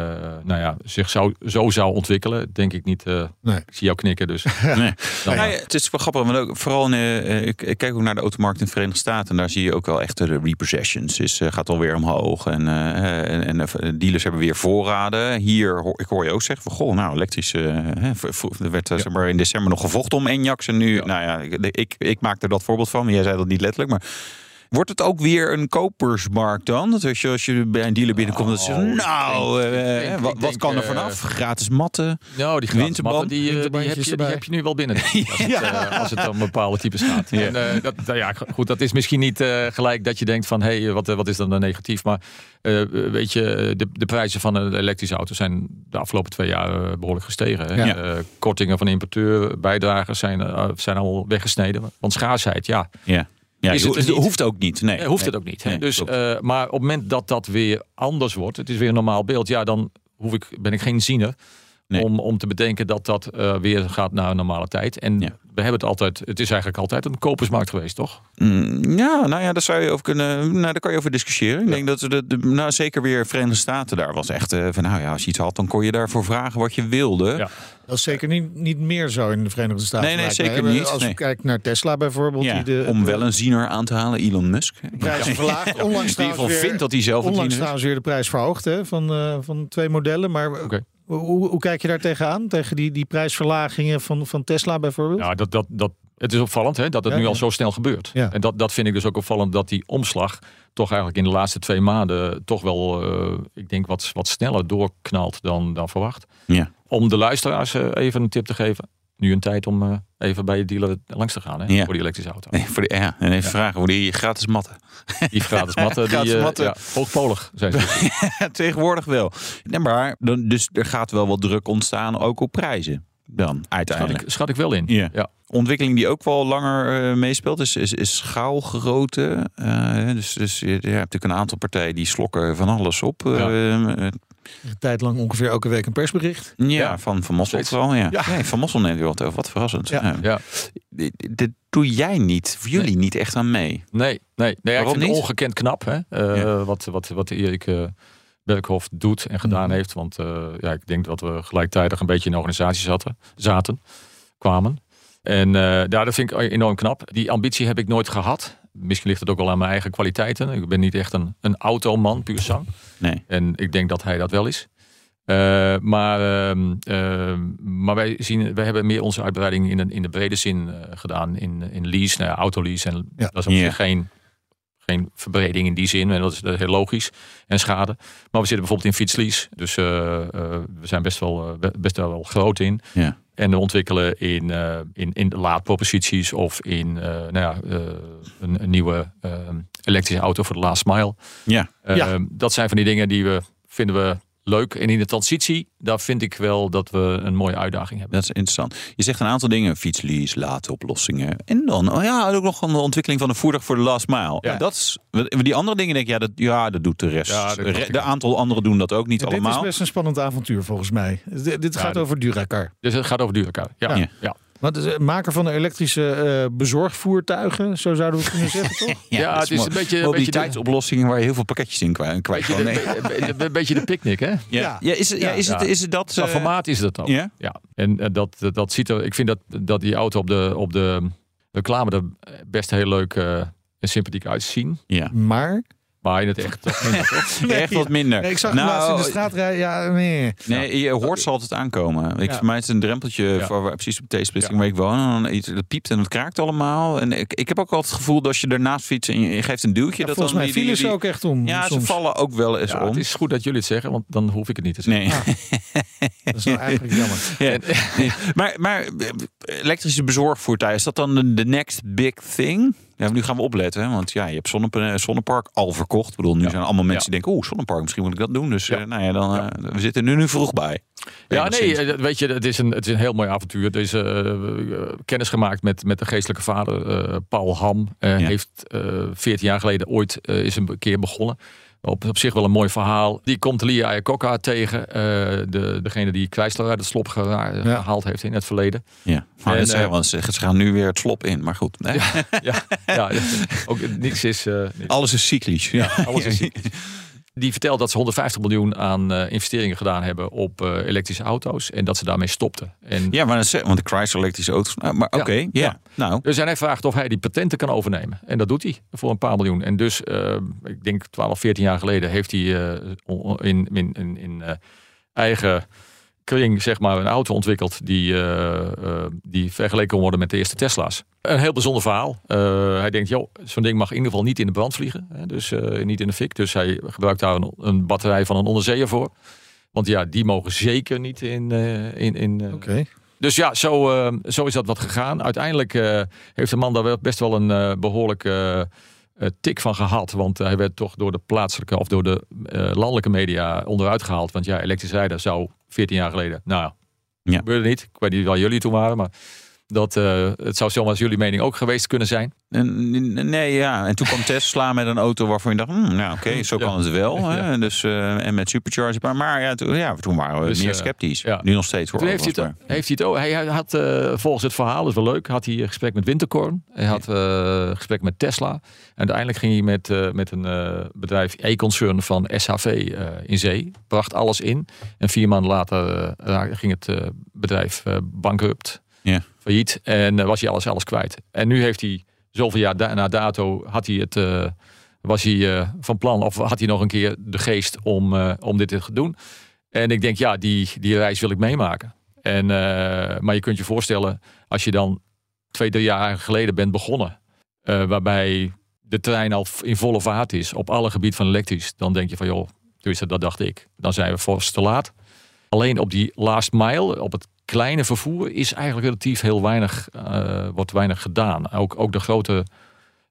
nou ja, zich zou, zo zou ontwikkelen, denk ik niet. eh, Nee. Ik zie jou knikken, dus. Nee. dan ja, het is wel grappig, want ook, vooral in, eh, ik, ik kijk ook naar de automarkt in de Verenigde Staten. En daar zie je ook wel echt de repossessions. Eh, gaat alweer omhoog. En, eh, en, en dealers hebben weer voorraden. Hier, hoor, ik hoor je ook zeggen van, goh, nou, elektrisch. hè, v- v- er werd eh, zeg maar, in december nog gevochten om Enjax. En nu, Ja. nou ja, ik, ik, ik maak er dat voorbeeld van. Jij zei dat niet letterlijk, maar... Wordt het ook weer een kopersmarkt dan? Dat als je, als je bij een dealer binnenkomt, dat ze Oh, nou, denk- eh, denk- wat, denk, kan er eh, vanaf? Gratis matten? Nou, die gratis matten, die, eh, die, heb je, die heb je nu wel binnen. Als het, eh, als het om bepaalde types gaat. En, eh, dat, nou ja, goed, dat is misschien niet eh, gelijk dat je denkt van... hé, hey, wat, eh, wat is dan dan negatief? Maar eh, weet je, de, de prijzen van een elektrische auto... zijn de afgelopen twee jaar eh, behoorlijk gestegen. hè. Ja. Eh, kortingen van importeur, bijdragers zijn, eh, zijn allemaal weggesneden. Want schaarsheid, ja, Ja. Ja, Is het niet? hoeft ook niet. Nee, hoeft nee. het ook niet. Nee, dus, eh, maar op het moment dat dat weer anders wordt... het is weer een normaal beeld... ja, dan hoef ik, ben ik geen ziener... Nee. Om, om te bedenken dat dat eh, weer gaat naar een normale tijd. En Ja. we hebben het altijd, het is eigenlijk altijd een kopersmarkt geweest, toch? Mm, Ja, nou ja, daar zou je over kunnen. Nou, daar kan je over discussiëren. Ik denk dat de, de, nou, zeker weer Verenigde Staten daar was echt eh, van, nou ja, als je iets had, dan kon je daarvoor vragen wat je wilde. Ja. Dat is zeker niet, niet meer zo in de Verenigde Staten. Nee, nee, zeker niet. Als Nee. je kijkt naar Tesla bijvoorbeeld. Ja, die de, om wel een ziener aan te halen, Elon Musk. In prijzen verlaagt. Onlangs weer, vindt dat hij zelf een onlangs trouwens weer de prijs verhoogd hè, van, eh, van twee modellen. Maar Oké. Hoe, hoe kijk je daar tegenaan? Tegen die, die prijsverlagingen van, van Tesla bijvoorbeeld? Ja, dat, dat, dat, het is opvallend hè, dat het Ja, nu al ja. zo snel gebeurt. Ja. En dat, dat vind ik dus ook opvallend dat die omslag toch eigenlijk in de laatste twee maanden toch wel, eh, ik denk, wat, wat sneller doorknalt dan, dan verwacht. Ja. Om de luisteraars eh, even een tip te geven. Nu een tijd om eh, even bij je dealer langs te gaan hè, Ja. voor die elektrische auto. Nee, voor de, ja, en even vragen voor die gratis matten. Die gratis matten, Gratis die, eh, matten. ja, hoogpolig zijn ze. Tegenwoordig wel. Nee, maar dan, dus er gaat wel wat druk ontstaan, ook op prijzen. Dan Schat uiteindelijk. ik, schat ik wel in. Ja. ja. Ontwikkeling die ook wel langer eh, meespeelt, is, is, is schaalgrootte. Eh, dus dus je, je hebt natuurlijk een aantal partijen die slokken van alles op. eh, Een tijd lang ongeveer elke week een persbericht. ja, Ja. van Van Mossel Steeds. vooral. Ja. Ja. Nee, van Mossel neemt wel wat over. Wat verrassend. Ja. Ja. Dit, doe jij niet, of jullie niet echt aan mee. Nee, nee, nee ja, ik vind niet? ongekend knap hè? eh, Ja. wat, wat, wat Erik Berghoff doet en gedaan heeft. Want eh, ja, ik denk dat we gelijktijdig een beetje in de organisatie zaten, zaten kwamen. En eh, dat vind ik enorm knap. Die ambitie heb ik nooit gehad. Misschien ligt het ook wel aan mijn eigen kwaliteiten. Ik ben niet echt een, een automan, puur zang. Nee. En ik denk dat hij dat wel is. Eh, maar, ehm, ehm, maar wij, zien, wij hebben meer onze uitbreiding in de, in de brede zin gedaan. In, in lease, nou ja, autolease. En Ja. dat is op zich geen, geen verbreding in die zin. En dat is, dat is heel logisch. En schade. Maar we zitten bijvoorbeeld in fietslease. Dus eh, eh, we zijn best wel, eh, be- best wel groot in. Ja. En we ontwikkelen in, in, in laadproposities of in nou ja, een, een nieuwe elektrische auto voor de last mile. Ja. Ja. Dat zijn van die dingen die we vinden we leuk. En in de transitie, daar vind ik wel dat we een mooie uitdaging hebben. Dat is interessant. Je zegt een aantal dingen. Fietslease, laadoplossingen. En dan, oh ja, ook nog een ontwikkeling van een voertuig voor de last mile. Ja. Ja. Dat is, die andere dingen denk ik, ja, dat, ja, dat doet de rest. Ja, de aantal anderen doen dat ook niet Dit allemaal. is best een spannend avontuur volgens mij. D- dit Ja, gaat dit- over Duracar. Dus het gaat over duurzaamheid. Ja, Ja. Wat is het maker van de elektrische eh, bezorgvoertuigen, zo zouden we het kunnen zeggen, toch? Ja, het is een beetje- een mobiliteitsoplossingen waar je heel veel pakketjes in kwijt, Beetje kan. Nee. een beetje de picknick, hè? Ja. Ja, is, het, ja, is, Ja. het, is het dat? Qua eh, formaat is dat ook. ja? Ja. En eh, dat, dat, dat ziet er. Ik vind dat, dat die auto op de, op de reclame er best heel leuk eh, en sympathiek uitzien. Ja. Maar Maar in het echt toch minder? Echt wat minder. Nee, ik zag Nou, laatst in de straat rijden. Ja, nee. Nee, je hoort ze altijd aankomen. Ik, Ja. Voor mij is het een drempeltje Ja. voor waar- precies op de splitsing waar ik woon. En dan iets, dat piept en het kraakt allemaal. En ik, ik heb ook altijd het gevoel dat als je ernaast fietst en je, je geeft een duwtje. Ja, dat volgens dan mij vielen ze ook echt om. Ja, soms. ze vallen ook wel eens Ja, om. het is goed dat jullie het zeggen, want dan hoef ik het niet te zeggen. Nee. Dat is nou eigenlijk jammer. Maar, maar eh, elektrische bezorgvoertuigen, is dat dan de next big thing? Ja, nu gaan we opletten, hè? want ja, je hebt zonne, zonnepark al verkocht. Ik bedoel, nu Ja. zijn allemaal mensen die denken, oeh, zonnepark, misschien moet ik dat doen. Dus eh, nou ja, dan, eh, we zitten nu, nu vroeg bij. Ja, nee, eh, weet je, het is een, het is een heel mooi avontuur. Eh, eh, kennis gemaakt met, met de geestelijke vader, eh, Paul Ham. Eh, Ja. Heeft eh 14 jaar geleden ooit eh, is een keer begonnen. Op, op zich wel een mooi verhaal. Die komt Lia Iacocca tegen. eh, de, degene die Chrysler uit het slop Ja. gehaald heeft in het verleden. Ja, maar En, dat zeggen, eh, want ze, ze gaan nu weer het slop in. Maar goed? Ja, ja, ook niks is... eh, niks. alles is cyclisch. Ja. Alles is Die vertelt dat ze 150 miljoen aan eh, investeringen gedaan hebben op eh, elektrische auto's. En dat ze daarmee stopten. En Ja, maar dat want de Chrysler elektrische auto's. nou, maar oké, ja. Ja. Nou, Dus hij vraagt of hij die patenten kan overnemen. En dat doet hij voor een paar miljoen. En dus, eh, ik denk 12, 14 jaar geleden, heeft hij in, in, in, in eigen kring zeg maar, een auto ontwikkeld die, eh, eh, die vergeleken kon worden met de eerste Tesla's. Een heel bijzonder verhaal. Eh, hij denkt, joh, zo'n ding mag in ieder geval niet in de brand vliegen. Hè, dus niet in de fik. Dus hij gebruikt daar een, een batterij van een onderzeeër voor. Want ja, die mogen zeker niet in, in, in Oké. dus ja, zo, zo is dat wat gegaan. Uiteindelijk heeft de man daar wel best wel een eh, behoorlijke eh, tik van gehad. Want hij werd toch door de plaatselijke of door de landelijke media onderuit gehaald. Want ja, elektrisch rijden zou 14 jaar geleden. Nou, Ja. gebeurde niet. Ik weet niet waar jullie toen waren, maar dat, eh, het zou zomaar jullie mening ook geweest kunnen zijn. nee, ja. En toen kwam Tesla met een auto waarvan je dacht, hmm, nou oké, zo Ja. kan het wel. Hè? Dus, eh, en met supercharger. Maar, maar ja, toen, ja, toen waren we Dus, meer eh, sceptisch. Nu nog steeds hoor. Toen heeft hij het, heeft hij het ook. Hij had volgens het verhaal, dat is wel leuk, had hij een gesprek met Winterkorn. Hij had een gesprek met Tesla. En uiteindelijk ging hij met, met een bedrijf, E-concern van SHV in zee. Bracht alles in. En vier maanden later ging het bedrijf bankrupt. Ja. En eh, was hij alles, alles kwijt. En nu heeft hij, zoveel jaar da- na dato, had hij het... eh, was hij eh, van plan, of had hij nog een keer de geest om, om dit te doen? En ik denk, ja, die, die reis wil ik meemaken. En, maar je kunt je voorstellen, als je dan twee, drie jaar geleden bent begonnen, waarbij de trein al in volle vaart is op alle gebieden van elektrisch, dan denk je van, joh, dus dat dacht ik. Dan zijn we vast te laat. Alleen op die last mile, op het kleine vervoer, is eigenlijk relatief heel weinig, eh, wordt weinig gedaan. Ook, ook de grote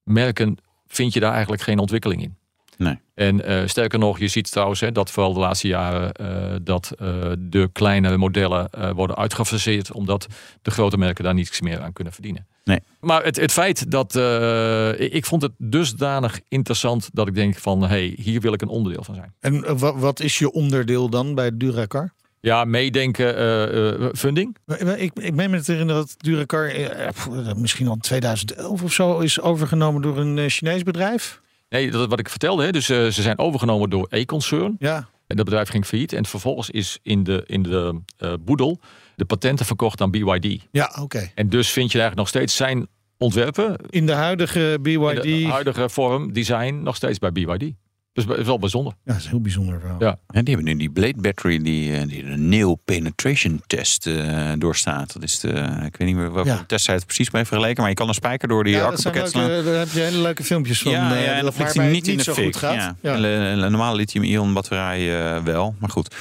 merken vind je daar eigenlijk geen ontwikkeling in. Nee. En eh, sterker nog, je ziet trouwens hè, dat vooral de laatste jaren eh, dat eh, de kleine modellen eh, worden uitgefaseerd, omdat de grote merken daar niets meer aan kunnen verdienen. Nee. Maar het, het feit dat eh, ik- ik vond het dusdanig interessant dat ik denk van hé, hey, hier wil ik een onderdeel van zijn. En eh, wa- wat is je onderdeel dan bij Duracar? Ja, meedenken, eh, eh, funding. Ik, ik meen me te herinneren dat Duracar eh, misschien al in 2011 of zo is overgenomen door een Chinees bedrijf. Nee, dat is wat ik vertelde. Hè. Dus ze zijn overgenomen door E-concern. Ja, En dat bedrijf ging failliet. En vervolgens is in de, in de boedel de patenten verkocht aan BYD. ja oké. En dus vind je eigenlijk nog steeds zijn ontwerpen In de huidige BYD. in de huidige vorm, design, nog steeds bij BYD. Dus het is wel bijzonder. Ja, dat is heel bijzonder verhaal. Ja. En die hebben nu die Blade Battery die, eh, die de nail penetration test eh, doorstaat. Dat is de, ik weet niet meer welke Ja. test zij het precies mee vergeleken. Maar je kan een spijker door die Ja, dat zijn accupakket slaan. leuke, daar heb je hele leuke filmpjes van. ja, eh, ja, en waarbij niet in de zo fik. goed gaat. Ja. Ja. Een, normale lithium-ion batterij wel, maar goed.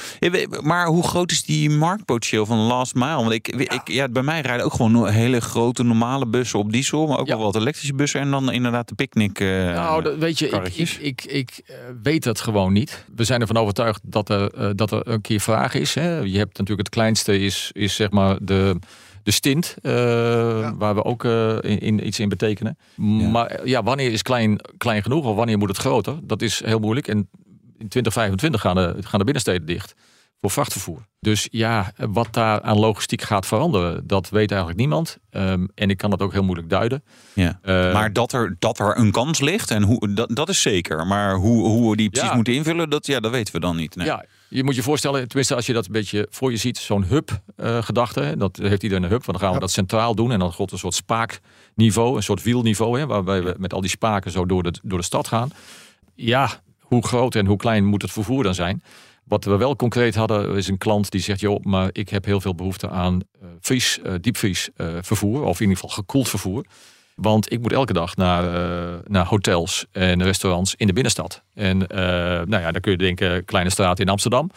Maar hoe groot is die marktpotentieel van last mile? Want ik, ik, ja, bij mij rijden ook gewoon hele grote normale bussen op diesel, maar ook Ja. wel wat elektrische bussen en dan inderdaad de picknick. eh, nou, dat, weet je, ik, karretjes. ik, ik, ik weet dat gewoon niet. We zijn ervan overtuigd dat er, eh, dat er een keer vraag is. Hè. Je hebt natuurlijk het kleinste is, is zeg maar de, de stint, eh, waar we ook eh, in, in iets in betekenen. Maar ja, wanneer is klein, klein genoeg of wanneer moet het groter? Dat is heel moeilijk. En in 2025 gaan de, gaan de binnensteden dicht voor vrachtvervoer. Dus ja, wat daar aan logistiek gaat veranderen, dat weet eigenlijk niemand. Ehm, en ik kan dat ook heel moeilijk duiden. Ja. Eh, maar dat er, dat er een kans ligt, en hoe, dat, dat is zeker. Maar hoe, hoe we die precies Ja. moeten invullen, dat, ja, dat weten we dan niet. Nee. Ja, je moet je voorstellen, tenminste als je dat een beetje voor je ziet, zo'n hub-gedachte. hè, dat heeft iedereen een hub, want dan gaan we dat centraal doen. En dan gaat een soort spaakniveau, een soort wielniveau, hè, waarbij we met al die spaken zo door de, door de stad gaan. ja, hoe groot en hoe klein moet het vervoer dan zijn? Wat we wel concreet hadden, is een klant die zegt: joh, maar ik heb heel veel behoefte aan uh, vries, uh, diepvries uh, vervoer, of in ieder geval gekoeld vervoer. Want ik moet elke dag naar, naar hotels en restaurants in de binnenstad. En nou ja, dan kun je denken, kleine straat in Amsterdam.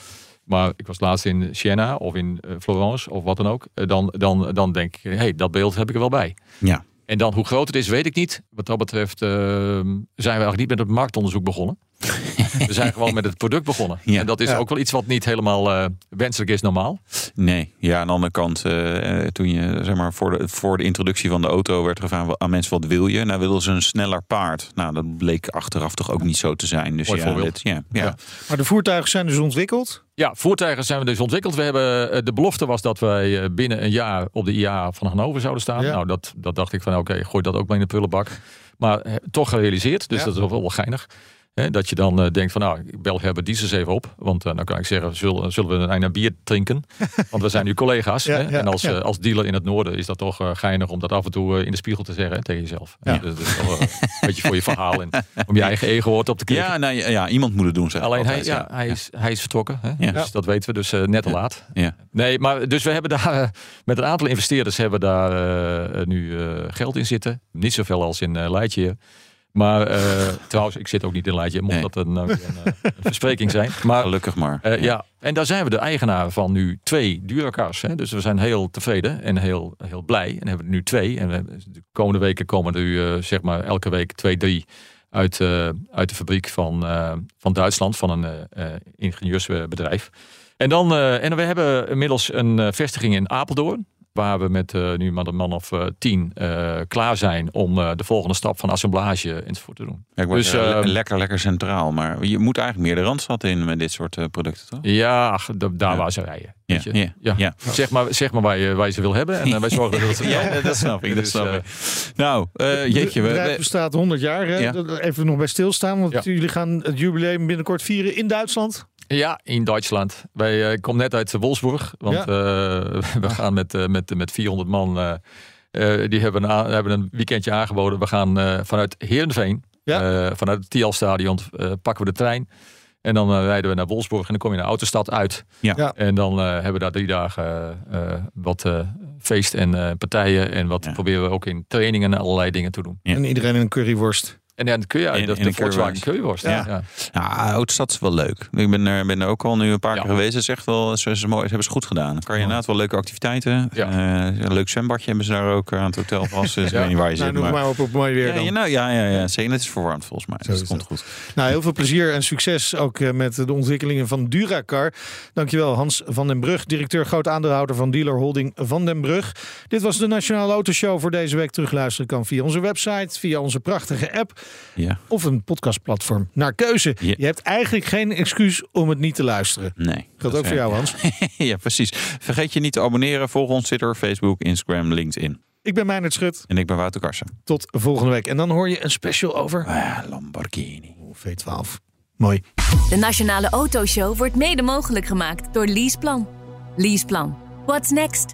Maar ik was laatst in Siena of in Florence of wat dan ook. dan, dan, dan denk ik, hé, hey, dat beeld heb ik er wel bij. Ja. En dan hoe groot het is, weet ik niet. Wat dat betreft uh, zijn we eigenlijk niet met het marktonderzoek begonnen. we zijn gewoon met het product begonnen. Ja. En dat is Ja. ook wel iets wat niet helemaal eh, wenselijk is normaal. Nee, ja, aan de andere kant, eh, eh, toen je zeg maar voor de, voor de introductie van de auto werd gevraagd aan mensen wat wil je? Nou, wilden ze een sneller paard. Nou, dat bleek achteraf toch ook niet zo te zijn. Dus Mooi ja, voorbeeld. dit- ja, ja. Ja. Maar de voertuigen zijn dus ontwikkeld. Ja, voertuigen zijn we dus ontwikkeld. We hebben, de belofte was dat wij binnen een jaar op de IA van Hannover zouden staan. Ja. Nou, dat, dat dacht ik van oké, gooi dat ook maar in de prullenbak. Maar toch gerealiseerd, dus Ja. dat is wel wel geinig. Hè, dat je dan eh, denkt van nou, ik bel Herbert Diesels even op. Want eh, dan kan ik zeggen, zullen, zullen we een einde bier drinken? Want we zijn nu collega's. Ja, hè? ja, en als, ja. eh, als dealer in het noorden is dat toch eh, geinig om dat af en toe in de spiegel te zeggen hè, tegen jezelf. Ja. Dus dat is toch een beetje voor je verhaal en om je eigen ego op te klikken. Ja, nou, ja, ja, iemand moet het doen. Zeg Alleen hij, altijd, hij, is, hij is vertrokken. Hè? Ja. Dus dat weten we dus eh, net te laat. Ja. Nee, maar dus we hebben daar met een aantal investeerders hebben daar eh, nu eh, geld in zitten. Niet zoveel als in uh, Leidje. Maar eh, trouwens, ik zit ook niet in Leidje, mocht Nee. dat een, nou een, eh, een verspreking zijn. Maar Gelukkig maar. eh, ja, en daar zijn we de eigenaar van nu twee Duracars. Hè? Dus we zijn heel tevreden en heel, heel blij. En hebben er nu twee. En we hebben, de komende weken komen er nu zeg maar elke week twee, drie uit, uit de fabriek van, van Duitsland, van een ingenieursbedrijf. En, dan, en we hebben inmiddels een vestiging in Apeldoorn. Waar we met eh, nu maar een man of eh, tien eh, klaar zijn om eh, de volgende stap van assemblage enzovoort te doen. Ja, ik word dus, eh, eh, lekker, lekker centraal. Maar je moet eigenlijk meer de randstad in met dit soort eh, producten, toch? Ja, ach, daar Ja. waar ze rijden. Ja, weet je. ja, Ja. ja. Zeg, maar, zeg maar waar je, waar je ze wil hebben. En wij zorgen dat het Ja, dat snap ik. Dat Dus, snap ik. Nou, eh, jeetje. Het We, bedrijf bestaat 100 jaar. Hè? Even nog bij stilstaan, want Ja. jullie gaan het jubileum binnenkort vieren in Duitsland. Ja, in Duitsland. Wij eh, ik kom net uit Wolfsburg. Want Ja. eh, we gaan met, eh, met, met 400 man. eh, eh, die hebben een, hebben een weekendje aangeboden. We gaan eh, vanuit Heerenveen, Ja. eh, vanuit het Tialstadion, eh pakken we de trein. En dan eh, rijden we naar Wolfsburg en dan kom je naar Autostad uit. Ja. Ja. En dan eh, hebben we daar drie dagen eh, eh, wat eh, feest en eh, partijen. En wat Ja. proberen we ook in trainingen en allerlei dingen te doen. Ja. En iedereen een curryworst. En dan kun je In- dat in de Volkswagen curryworst. Ja. Ja. Ja, Oudstad is wel leuk. Ik ben er, ben er ook al nu een paar Ja. keer geweest. Het is echt wel, ze, ze, mooi, ze hebben ze goed gedaan. Dan kan je inderdaad wel leuke activiteiten. Ja. Eh, een leuk zwembadje hebben ze daar ook aan het hotel vast. Dus ik Ja. weet niet waar je Nou, zit. noem Maar... maar op op mooi weer Ja, dan. ja, nou, ja, ja, ja, zeker. Het is verwarmd volgens mij. Zo Dus dat komt goed. Nou, heel veel plezier en succes ook eh, met de ontwikkelingen van Duracar. Dankjewel Hans van den Brug, directeur groot aandeelhouder van dealer holding Van den Brug. Dit was de Nationale Autoshow voor deze week. Terugluisteren kan via onze website, via onze prachtige app Ja, of een podcastplatform naar keuze. Ja. Je hebt eigenlijk geen excuus om het niet te luisteren. nee. Geldt ook voor jou Hans. ja, precies. Vergeet je niet te abonneren. Volg ons Twitter, Facebook, Instagram, LinkedIn. Ik ben Meijnerd Schut. En ik ben Wouter Karsen. Tot volgende week. En dan hoor je een special over Ah, Lamborghini. V12. Mooi. De Nationale Autoshow wordt mede mogelijk gemaakt door Leaseplan. Leaseplan. What's next?